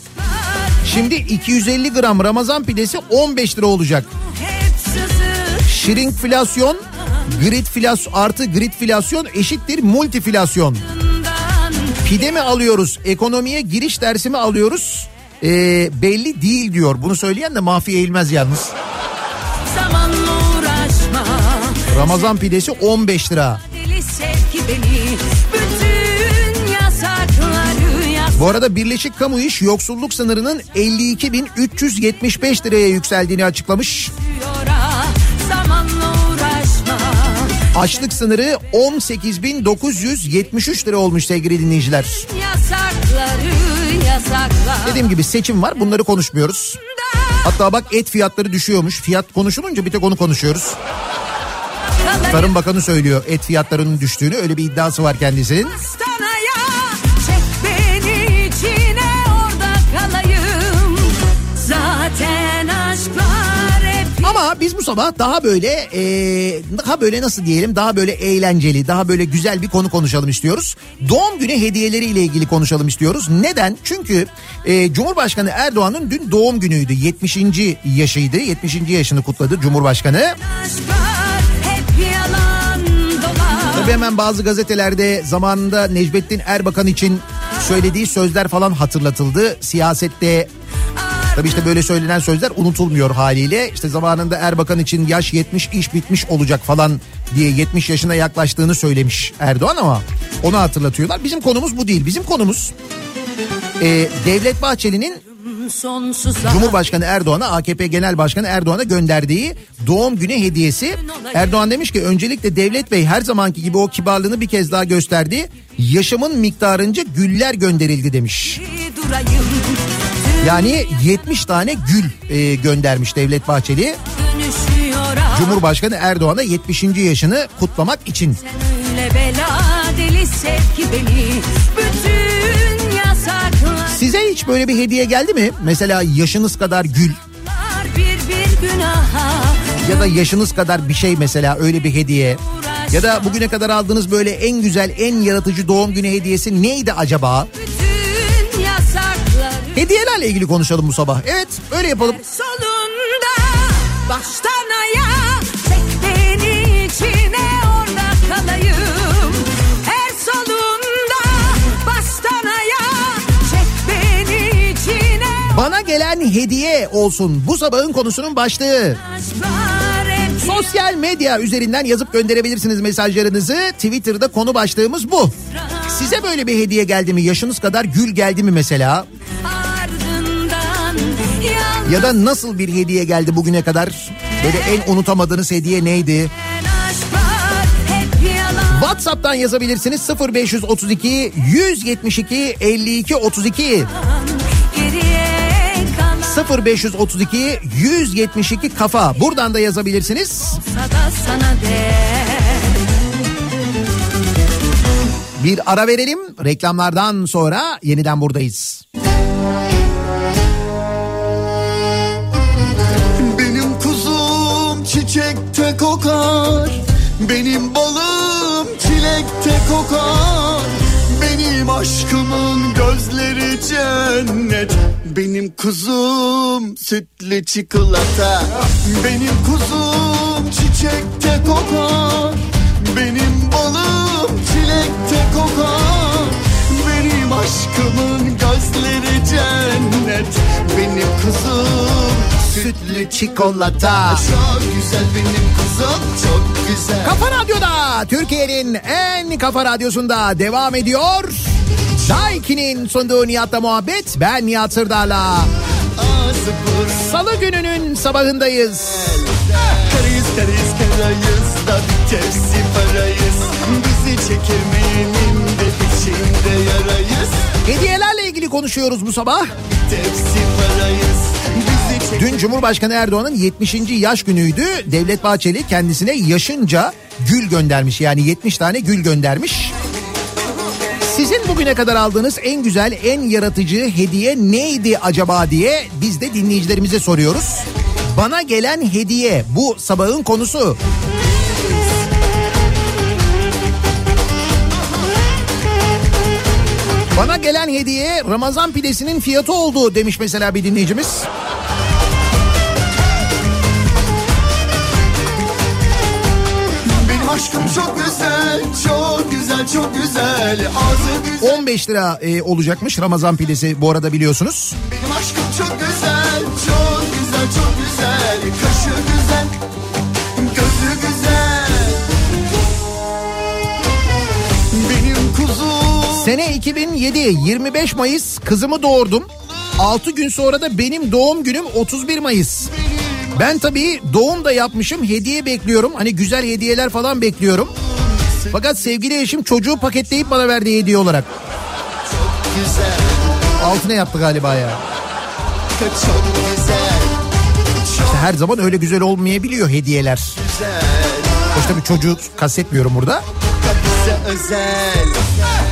Şimdi 250 gram Ramazan pidesi 15 lira olacak. Şirinkflasyon, gridflasyon artı gridflasyon eşittir multiflasyon. Pide mi alıyoruz, ekonomiye giriş dersi mi alıyoruz? Ee, belli değil diyor. Bunu söyleyen de Mahfi Eğilmez yalnız. Ramazan pidesi 15 lira. Bu arada Birleşik Kamu İş yoksulluk sınırının 52.375 liraya yükseldiğini açıklamış. Açlık sınırı 18.973 lira olmuş sevgili dinleyiciler. Dediğim gibi seçim var bunları konuşmuyoruz. Hatta bak et fiyatları düşüyormuş. Fiyat konuşulunca bir tek onu konuşuyoruz. Tarım Bakanı söylüyor et fiyatlarının düştüğünü öyle bir iddiası var kendisinin. Biz bu sabah daha böyle e, daha böyle nasıl diyelim daha böyle eğlenceli daha böyle güzel bir konu konuşalım istiyoruz. Doğum günü hediyeleriyle ilgili konuşalım istiyoruz. Neden? Çünkü e, Cumhurbaşkanı Erdoğan'ın dün doğum günüydü. 70. yaşıydı. 70. yaşını kutladı Cumhurbaşkanı. Tabii hemen bazı gazetelerde zamanında Necmettin Erbakan için söylediği sözler falan hatırlatıldı. Siyasette Tabii işte böyle söylenen sözler unutulmuyor haliyle. İşte zamanında Erbakan için yaş 70 iş bitmiş olacak falan diye 70 yaşına yaklaştığını söylemiş Erdoğan ama onu hatırlatıyorlar. Bizim konumuz bu değil. Bizim konumuz e, Devlet Bahçeli'nin Cumhurbaşkanı Erdoğan'a AKP Genel Başkanı Erdoğan'a gönderdiği doğum günü hediyesi. Erdoğan demiş ki öncelikle Devlet Bey her zamanki gibi o kibarlığını bir kez daha gösterdi. Yaşamın miktarınca güller gönderildi demiş. durayım Yani 70 tane gül e, göndermiş Devlet Bahçeli. Cumhurbaşkanı Erdoğan'a 70. yaşını kutlamak için. Size hiç böyle bir hediye geldi mi? Mesela yaşınız kadar gül ya da yaşınız kadar bir şey mesela öyle bir hediye. Ya da bugüne kadar aldığınız böyle en güzel, en yaratıcı doğum günü hediyesi neydi acaba? Bütün Hediyelerle ilgili konuşalım bu sabah. Evet öyle yapalım. Her Sonunda baştan ayağa çek beni içine orada kalayım. Her solunda baştan ayağa çek beni içine. Bana gelen hediye olsun bu sabahın konusunun başlığı. Sosyal medya üzerinden yazıp gönderebilirsiniz mesajlarınızı. Twitter'da konu başlığımız bu. Size böyle bir hediye geldi mi? Yaşınız kadar gül geldi mi mesela? Ya da nasıl bir hediye geldi bugüne kadar? Böyle en unutamadığınız hediye neydi? WhatsApp'tan yazabilirsiniz 0532 172 52 32 0532 172 kafa buradan da yazabilirsiniz. Bir ara verelim reklamlardan sonra yeniden buradayız. Kokar. Benim balım çilekte kokar. Benim aşkımın gözleri cennet. Benim kuzum sütlü çikolata. Benim kuzum çiçekte kokar. Benim balım çilekte kokar. Benim aşkımın gözleri cennet. Benim kuzum sütlü çikolata. Çok güzel benim kızım çok güzel. Kafa Radyo'da Türkiye'nin en kafa radyosunda devam ediyor. Daiki'nin sunduğu Nihat'la muhabbet. Ben Nihat Sırdar'la. Salı gününün sabahındayız. Karayız karayız karayız da tepsi parayız. Bizi çekemeyenin de içinde yarayız. Hediyelerle ilgili konuşuyoruz bu sabah. Tepsi parayız. Dün Cumhurbaşkanı Erdoğan'ın 70. yaş günüydü. Devlet Bahçeli kendisine yaşınca gül göndermiş. Yani 70 tane gül göndermiş. Sizin bugüne kadar aldığınız en güzel, en yaratıcı hediye neydi acaba diye biz de dinleyicilerimize soruyoruz. Bana gelen hediye bu sabahın konusu. Bana gelen hediye Ramazan pidesinin fiyatı oldu demiş mesela bir dinleyicimiz. Aşkım çok güzel, çok güzel, çok güzel. Ağzı güzel. 15 lira e, olacakmış Ramazan pidesi bu arada biliyorsunuz. Benim aşkım çok güzel, çok güzel, çok güzel. Kaşı güzel, gözü güzel. Benim kuzum. Sene 2007 25 Mayıs kızımı doğurdum. 6 gün sonra da benim doğum günüm 31 Mayıs. Ben tabii doğum da yapmışım hediye bekliyorum. Hani güzel hediyeler falan bekliyorum. Fakat sevgili eşim çocuğu paketleyip bana verdi hediye olarak. Altına yaptı galiba ya. İşte her zaman öyle güzel olmayabiliyor hediyeler. Hoş tabii çocuğu kastetmiyorum burada. Özel.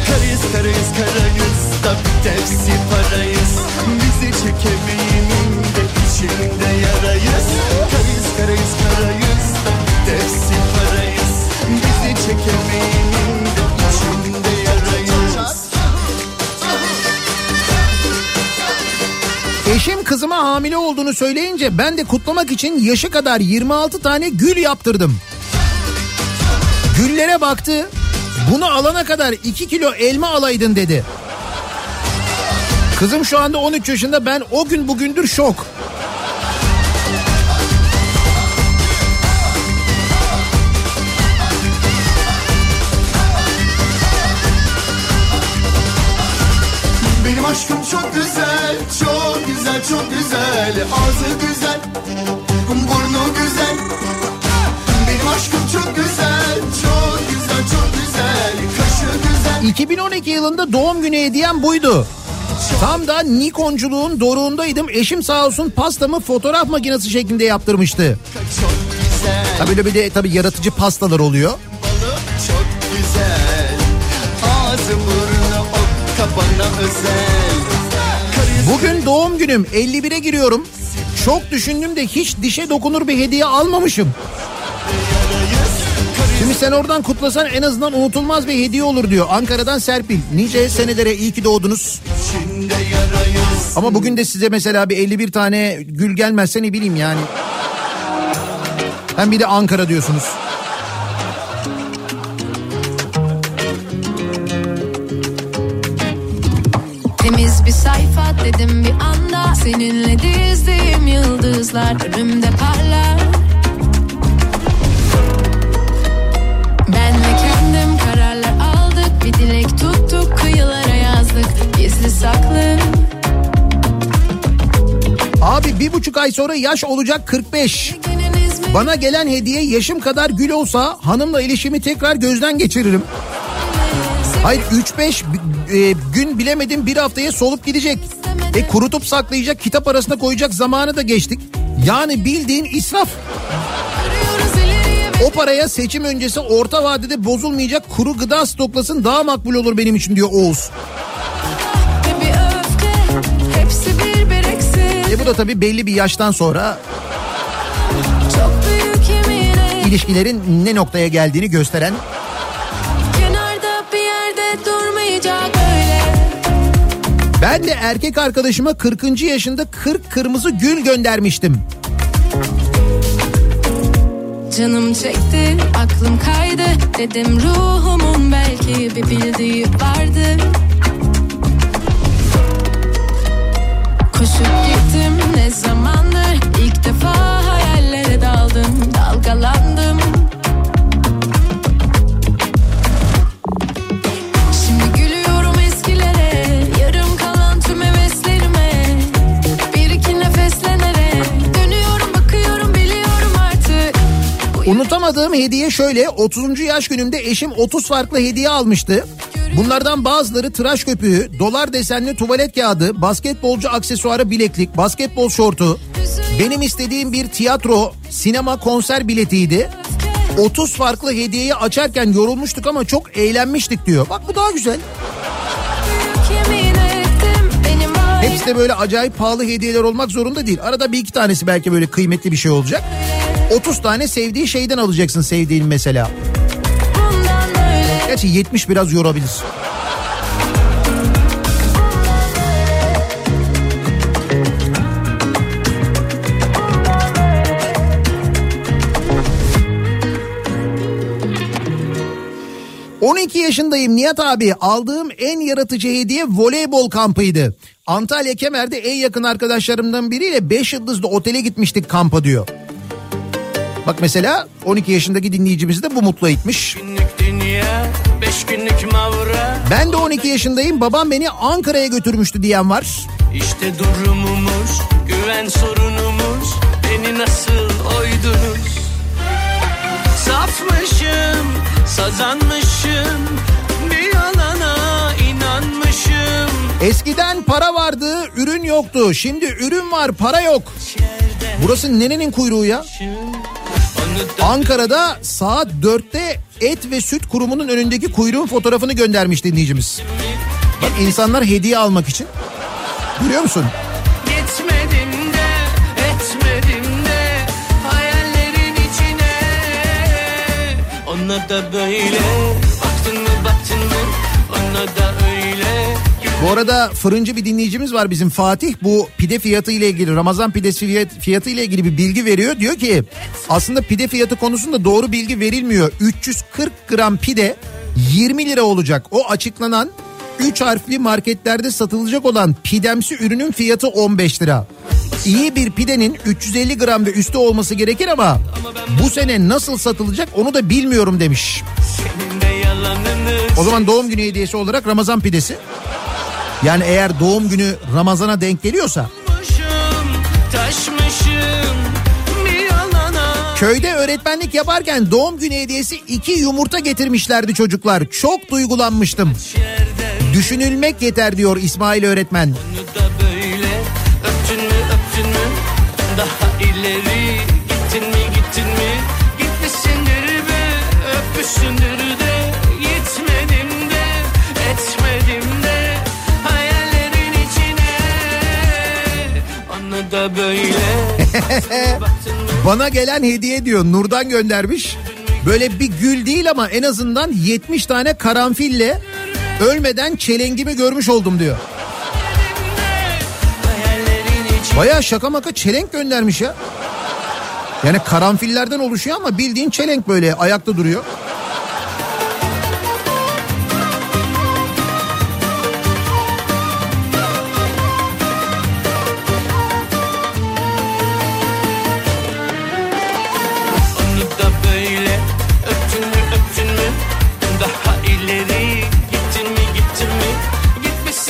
Karayız karayız karayız da bir tepsi parayız. Bizi çekemeyenin içinde yarayız. Karayız karayız karayız tepsi parayız. Bizi yarayız. Eşim kızıma hamile olduğunu söyleyince ben de kutlamak için yaşı kadar 26 tane gül yaptırdım. Güllere baktı. Bunu alana kadar 2 kilo elma alaydın dedi. Kızım şu anda 13 yaşında ben o gün bugündür şok. Çok güzel, çok güzel, çok güzel. Ağzı güzel, burnu güzel. Benim aşkım çok güzel, çok güzel, çok güzel. Kaşı güzel. 2012 yılında doğum günü hediyem buydu. Tam da Nikonculuğun doruğundaydım. Eşim sağ olsun pastamı fotoğraf makinesi şeklinde yaptırmıştı. Tabii böyle bir de tabii yaratıcı pastalar oluyor. Balı çok güzel. Ağzı burnu o kabana özel. Bugün doğum günüm 51'e giriyorum. Çok düşündüm de hiç dişe dokunur bir hediye almamışım. Şimdi sen oradan kutlasan en azından unutulmaz bir hediye olur diyor. Ankara'dan Serpil. Nice senelere iyi ki doğdunuz. Ama bugün de size mesela bir 51 tane gül gelmezse ne bileyim yani. Hem bir de Ankara diyorsunuz. Dedim bir anda Seninle dizdim yıldızlar önümde parlar Ben ve kendim kararlar aldık Bir dilek tuttuk kıyılara yazdık Gizli saklı Abi bir buçuk ay sonra yaş olacak 45. Bana gelen hediye yaşım kadar gül olsa hanımla ilişkimi tekrar gözden geçiririm. Hayır 3-5 e, gün bilemedim bir haftaya solup gidecek. E kurutup saklayacak kitap arasına koyacak zamanı da geçtik. Yani bildiğin israf. O paraya seçim öncesi orta vadede bozulmayacak kuru gıda stoklasın daha makbul olur benim için diyor Oğuz. E bu da tabii belli bir yaştan sonra ilişkilerin ne noktaya geldiğini gösteren Kenarda bir yerde durmayacak Ben de erkek arkadaşıma 40. yaşında 40 kırmızı gül göndermiştim. Canım çekti, aklım kaydı Dedim ruhumun belki bir bildiği vardı Koşup gittim ne zamandır ilk defa hayallere daldım Dalgalandım Unutamadığım hediye şöyle 30. yaş günümde eşim 30 farklı hediye almıştı. Bunlardan bazıları tıraş köpüğü, dolar desenli tuvalet kağıdı, basketbolcu aksesuarı bileklik, basketbol şortu, benim istediğim bir tiyatro, sinema konser biletiydi. 30 farklı hediyeyi açarken yorulmuştuk ama çok eğlenmiştik diyor. Bak bu daha güzel. Hepsi de böyle acayip pahalı hediyeler olmak zorunda değil. Arada bir iki tanesi belki böyle kıymetli bir şey olacak. 30 tane sevdiği şeyden alacaksın sevdiğin mesela. Gerçi 70 biraz yorabilir. ...12 yaşındayım Nihat abi aldığım en yaratıcı hediye voleybol kampıydı. Antalya Kemer'de en yakın arkadaşlarımdan biriyle 5 yıldızlı otele gitmiştik kampa diyor. Bak mesela 12 yaşındaki dinleyicimizi de bu mutlu etmiş. Ben de 12 yaşındayım babam beni Ankara'ya götürmüştü diyen var. İşte durumumuz, güven sorunumuz. Beni nasıl oydunuz? Safmışım, sazanmışım. Bir yalana inanmışım. Eskiden para vardı ürün yoktu şimdi ürün var para yok. Burası nenenin kuyruğu ya? Ankara'da saat 4'te et ve süt kurumunun önündeki kuyruğun fotoğrafını göndermiş dinleyicimiz. Bak insanlar hediye almak için. Görüyor musun? Da böyle Bu arada fırıncı bir dinleyicimiz var bizim Fatih. Bu pide fiyatı ile ilgili Ramazan pidesi fiyat- fiyatı ile ilgili bir bilgi veriyor. Diyor ki aslında pide fiyatı konusunda doğru bilgi verilmiyor. 340 gram pide 20 lira olacak. O açıklanan 3 harfli marketlerde satılacak olan pidemsi ürünün fiyatı 15 lira. İyi bir pidenin 350 gram ve üstü olması gerekir ama bu sene nasıl satılacak onu da bilmiyorum demiş. O zaman doğum günü hediyesi olarak Ramazan pidesi. Yani eğer doğum günü Ramazan'a denk geliyorsa köyde öğretmenlik yaparken doğum günü hediyesi iki yumurta getirmişlerdi çocuklar. Çok duygulanmıştım. Düşünülmek yeter diyor İsmail öğretmen. onu da böyle öptün mü öptün mü daha ileri gittin mi gittin mi gitmişsindir be öpmüşsündür Bana gelen hediye diyor Nur'dan göndermiş. Böyle bir gül değil ama en azından 70 tane karanfille ölmeden çelengimi görmüş oldum diyor. Baya şaka maka çelenk göndermiş ya. Yani karanfillerden oluşuyor ama bildiğin çelenk böyle ayakta duruyor.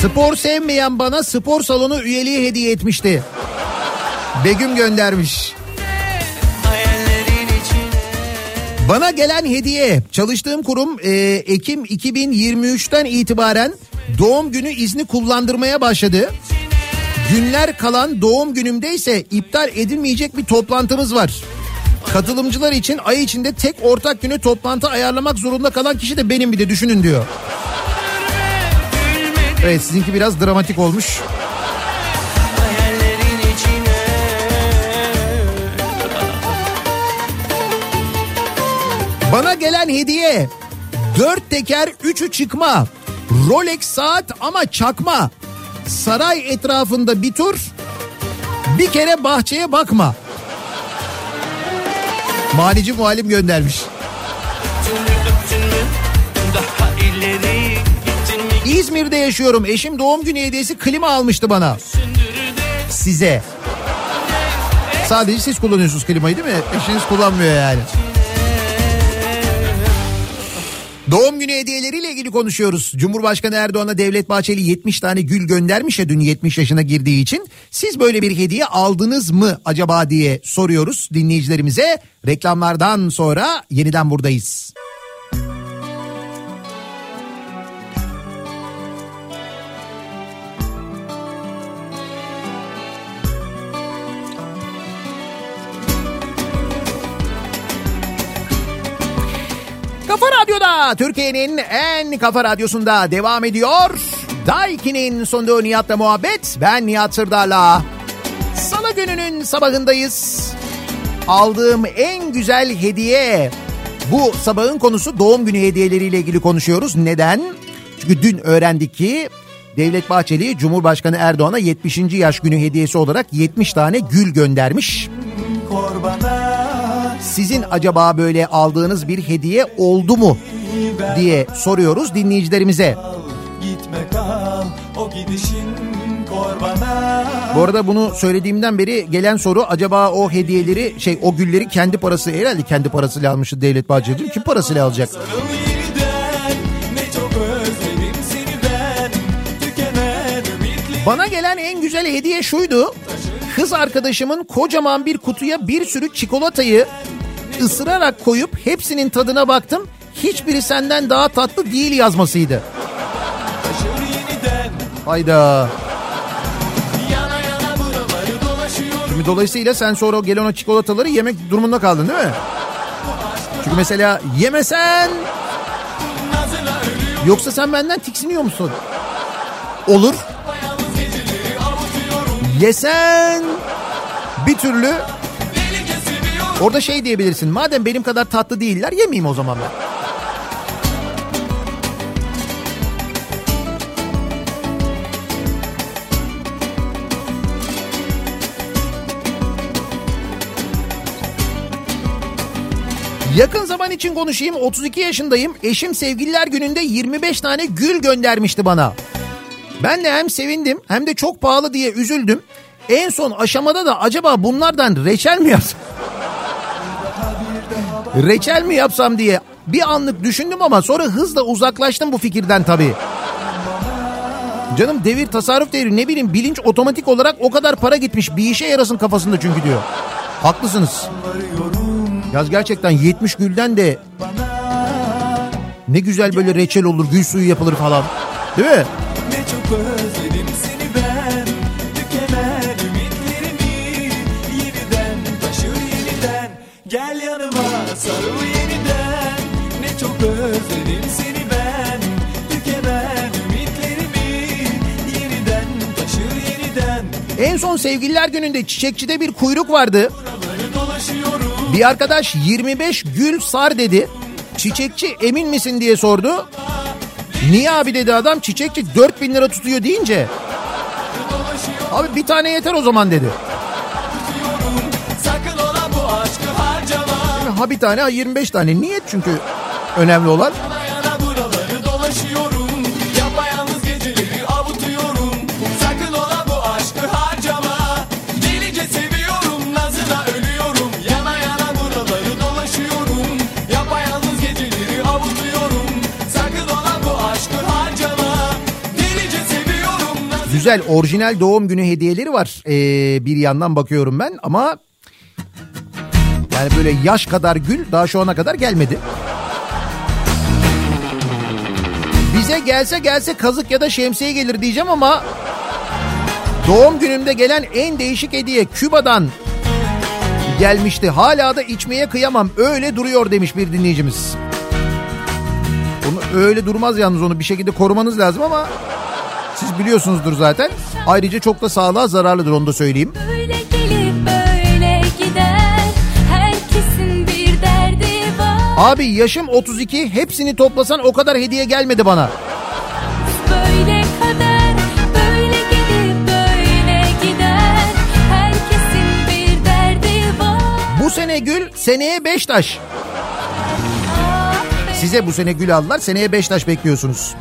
Spor sevmeyen bana spor salonu üyeliği hediye etmişti. Begüm göndermiş. Bana gelen hediye çalıştığım kurum e, Ekim 2023'ten itibaren doğum günü izni kullandırmaya başladı. Günler kalan doğum günümde ise iptal edilmeyecek bir toplantımız var. Katılımcılar için ay içinde tek ortak güne toplantı ayarlamak zorunda kalan kişi de benim bir de düşünün diyor. Evet sizinki biraz dramatik olmuş. Bana gelen hediye dört teker üçü çıkma Rolex saat ama çakma saray etrafında bir tur bir kere bahçeye bakma. Manici muhalim göndermiş. İzmir'de yaşıyorum. Eşim doğum günü hediyesi klima almıştı bana. Size. Sadece siz kullanıyorsunuz klimayı değil mi? Eşiniz kullanmıyor yani. Doğum günü hediyeleriyle ilgili konuşuyoruz. Cumhurbaşkanı Erdoğan'a Devlet Bahçeli 70 tane gül göndermiş ya dün 70 yaşına girdiği için. Siz böyle bir hediye aldınız mı acaba diye soruyoruz dinleyicilerimize. Reklamlardan sonra yeniden buradayız. Radyo'da Türkiye'nin en kafa radyosunda devam ediyor. Daiki'nin sunduğu Nihat'la muhabbet. Ben Nihat Sırdar'la. Salı gününün sabahındayız. Aldığım en güzel hediye. Bu sabahın konusu doğum günü hediyeleriyle ilgili konuşuyoruz. Neden? Çünkü dün öğrendik ki Devlet Bahçeli Cumhurbaşkanı Erdoğan'a 70. yaş günü hediyesi olarak 70 tane gül göndermiş. Sizin acaba böyle aldığınız bir hediye oldu mu diye soruyoruz dinleyicilerimize. Gitme kal o gidişin Bu arada bunu söylediğimden beri gelen soru acaba o hediyeleri şey o gülleri kendi parası herhalde kendi parasıyla almıştı Devlet Bahçeli değil mi? Kim parasıyla alacak? Bana gelen en güzel hediye şuydu. Kız arkadaşımın kocaman bir kutuya bir sürü çikolatayı ısırarak koyup hepsinin tadına baktım. Hiçbiri senden daha tatlı değil yazmasıydı. Hayda. Şimdi dolayısıyla sen sonra o gelen o çikolataları yemek durumunda kaldın değil mi? Çünkü mesela yemesen yoksa sen benden tiksiniyor musun? Olur. Yesen bir türlü orada şey diyebilirsin. Madem benim kadar tatlı değiller yemeyeyim o zaman ben. Yakın zaman için konuşayım. 32 yaşındayım. Eşim sevgililer gününde 25 tane gül göndermişti bana. Ben de hem sevindim hem de çok pahalı diye üzüldüm. En son aşamada da acaba bunlardan reçel mi yapsam? reçel mi yapsam diye bir anlık düşündüm ama sonra hızla uzaklaştım bu fikirden tabii. Canım devir tasarruf devri ne bileyim bilinç otomatik olarak o kadar para gitmiş bir işe yarasın kafasında çünkü diyor. Haklısınız. Yaz gerçekten 70 gülden de ne güzel böyle reçel olur gül suyu yapılır falan. Değil mi? Ne çok özledim seni ben. Tükenen ümitlerimi Yeniden taşır yeniden. Gel yanıma sarıl yeniden. Ne çok özledim seni ben. Tükenen ümitlerimi Yeniden taşır yeniden. En son sevgililer gününde çiçekçide bir kuyruk vardı. Bir arkadaş 25 gül sar dedi. Çiçekçi emin misin diye sordu. Niye abi dedi adam çiçekçi 4000 lira tutuyor deyince. Abi bir tane yeter o zaman dedi. Harcama Ha bir tane ha 25 tane. Niye çünkü önemli olan? Güzel orijinal doğum günü hediyeleri var. Ee, bir yandan bakıyorum ben ama yani böyle yaş kadar gül daha şu ana kadar gelmedi. Bize gelse gelse kazık ya da şemsiye gelir diyeceğim ama doğum günümde gelen en değişik hediye Küba'dan gelmişti. Hala da içmeye kıyamam. Öyle duruyor demiş bir dinleyicimiz. Onu öyle durmaz yalnız onu bir şekilde korumanız lazım ama siz biliyorsunuzdur zaten. Ayrıca çok da sağlığa zararlıdır onu da söyleyeyim. Böyle gelip böyle gider Herkesin bir derdi var Abi yaşım 32 hepsini toplasan o kadar hediye gelmedi bana. Böyle kader Böyle gelip böyle gider Herkesin bir derdi var Bu sene gül seneye Beştaş. Size bu sene gül aldılar seneye Beştaş bekliyorsunuz.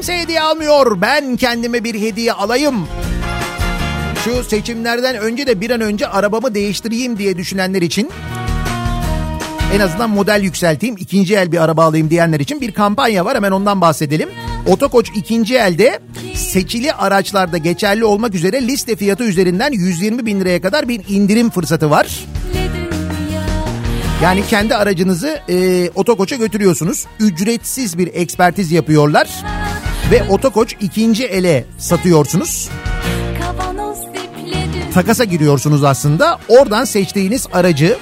Kimse hediye almıyor ben kendime bir hediye alayım. Şu seçimlerden önce de bir an önce arabamı değiştireyim diye düşünenler için en azından model yükselteyim, ikinci el bir araba alayım diyenler için bir kampanya var. Hemen ondan bahsedelim. Otokoç ikinci elde seçili araçlarda geçerli olmak üzere liste fiyatı üzerinden 120 bin liraya kadar bir indirim fırsatı var. Yani kendi aracınızı e, Otokoç'a götürüyorsunuz. Ücretsiz bir ekspertiz yapıyorlar. Ve Otokoç ikinci ele satıyorsunuz. Takasa giriyorsunuz aslında. Oradan seçtiğiniz aracı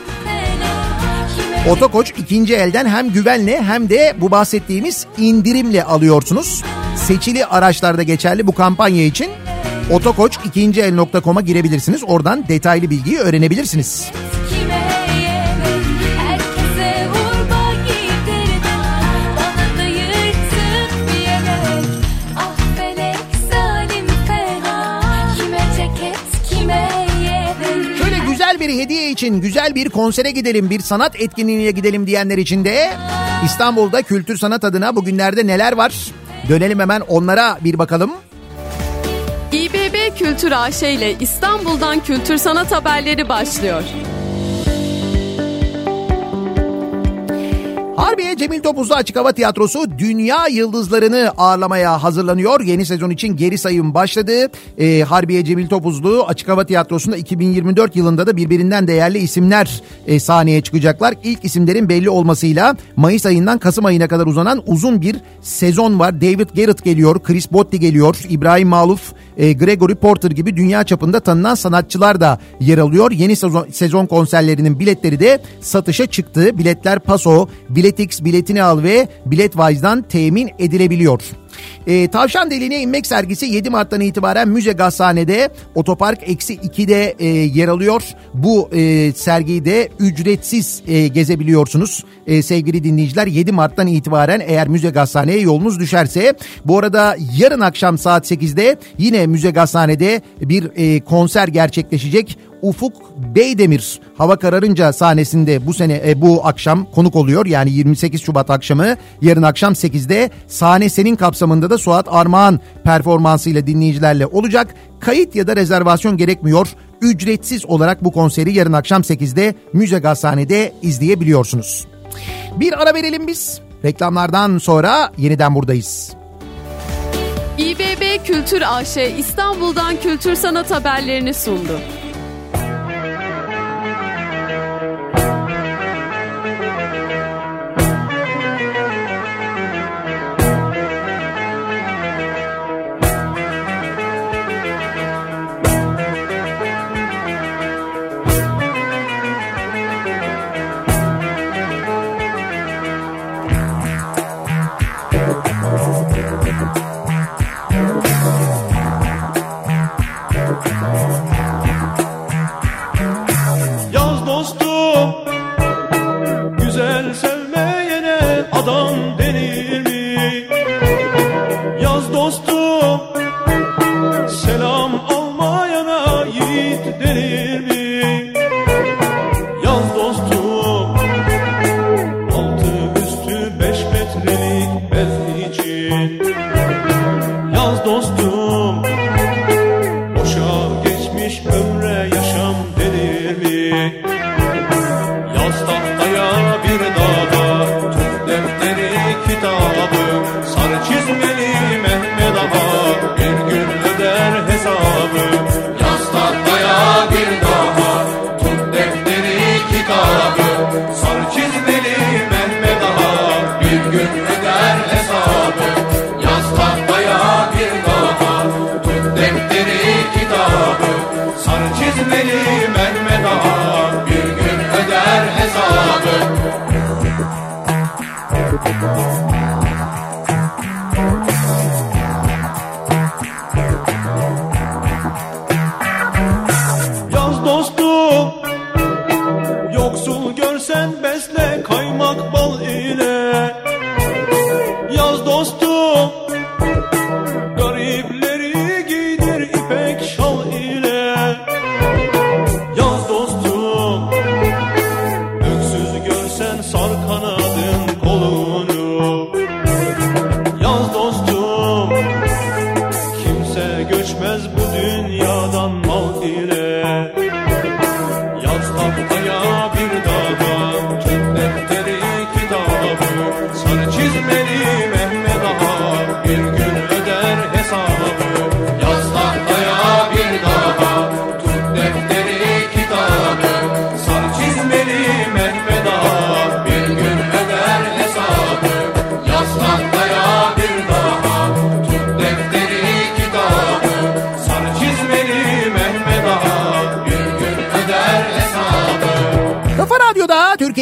Otokoç ikinci elden hem güvenle hem de bu bahsettiğimiz indirimle alıyorsunuz. Seçili araçlarda geçerli bu kampanya için otokoç ikinci el.com'a girebilirsiniz. Oradan detaylı bilgiyi öğrenebilirsiniz. kime bir hediye için güzel bir konsere gidelim, bir sanat etkinliğine gidelim diyenler için de İstanbul'da kültür sanat adına bugünlerde neler var? Dönelim hemen onlara bir bakalım. İBB Kültür AŞ ile İstanbul'dan kültür sanat haberleri başlıyor. Harbiye Cemil Topuzlu Açık Hava Tiyatrosu dünya yıldızlarını ağırlamaya hazırlanıyor. Yeni sezon için geri sayım başladı. Ee, Harbiye Cemil Topuzlu Açık Hava Tiyatrosu'nda 2024 yılında da birbirinden değerli isimler e, sahneye çıkacaklar. İlk isimlerin belli olmasıyla Mayıs ayından Kasım ayına kadar uzanan uzun bir sezon var. David Garrett geliyor, Chris Botti geliyor, İbrahim Maluf, e, Gregory Porter gibi dünya çapında tanınan sanatçılar da yer alıyor. Yeni sezon, sezon konserlerinin biletleri de satışa çıktı. Biletler Paso, Biletix biletini al ve Biletwise'dan temin edilebiliyor. E, Tavşan Deliğine inmek sergisi 7 Mart'tan itibaren Müze Gazhane'de Otopark eksi 2'de e, yer alıyor. Bu e, sergiyi de ücretsiz e, gezebiliyorsunuz e, sevgili dinleyiciler. 7 Mart'tan itibaren eğer Müze Gazhane'ye yolunuz düşerse bu arada yarın akşam saat 8'de yine Müze Gazhane'de bir e, konser gerçekleşecek. Ufuk Beydemir hava kararınca sahnesinde bu sene e, bu akşam konuk oluyor. Yani 28 Şubat akşamı yarın akşam 8'de sahne senin kapsamında da Suat Armağan performansıyla dinleyicilerle olacak. Kayıt ya da rezervasyon gerekmiyor. Ücretsiz olarak bu konseri yarın akşam 8'de Müze Gazhane'de izleyebiliyorsunuz. Bir ara verelim biz. Reklamlardan sonra yeniden buradayız. İBB Kültür AŞ İstanbul'dan kültür sanat haberlerini sundu.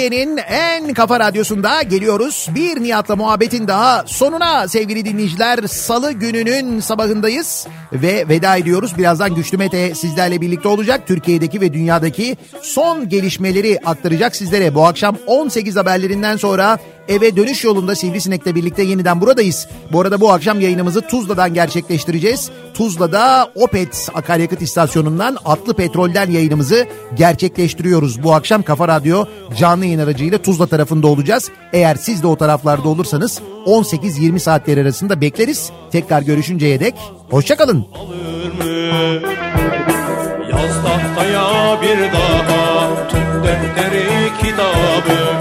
Türkiye'nin en kafa radyosunda geliyoruz. Bir Nihat'la muhabbetin daha sonuna sevgili dinleyiciler. Salı gününün sabahındayız ve veda ediyoruz. Birazdan Güçlü Mete sizlerle birlikte olacak. Türkiye'deki ve dünyadaki son gelişmeleri aktaracak sizlere. Bu akşam 18 haberlerinden sonra eve dönüş yolunda Sivrisinek'le birlikte yeniden buradayız. Bu arada bu akşam yayınımızı Tuzla'dan gerçekleştireceğiz. Tuzla'da Opet akaryakıt istasyonundan Atlı Petrol'den yayınımızı gerçekleştiriyoruz. Bu akşam Kafa Radyo canlı yayın aracıyla Tuzla tarafında olacağız. Eğer siz de o taraflarda olursanız 18-20 saatler arasında bekleriz. Tekrar görüşünceye dek hoşçakalın. Yaz tahtaya bir daha Tut defteri kitabı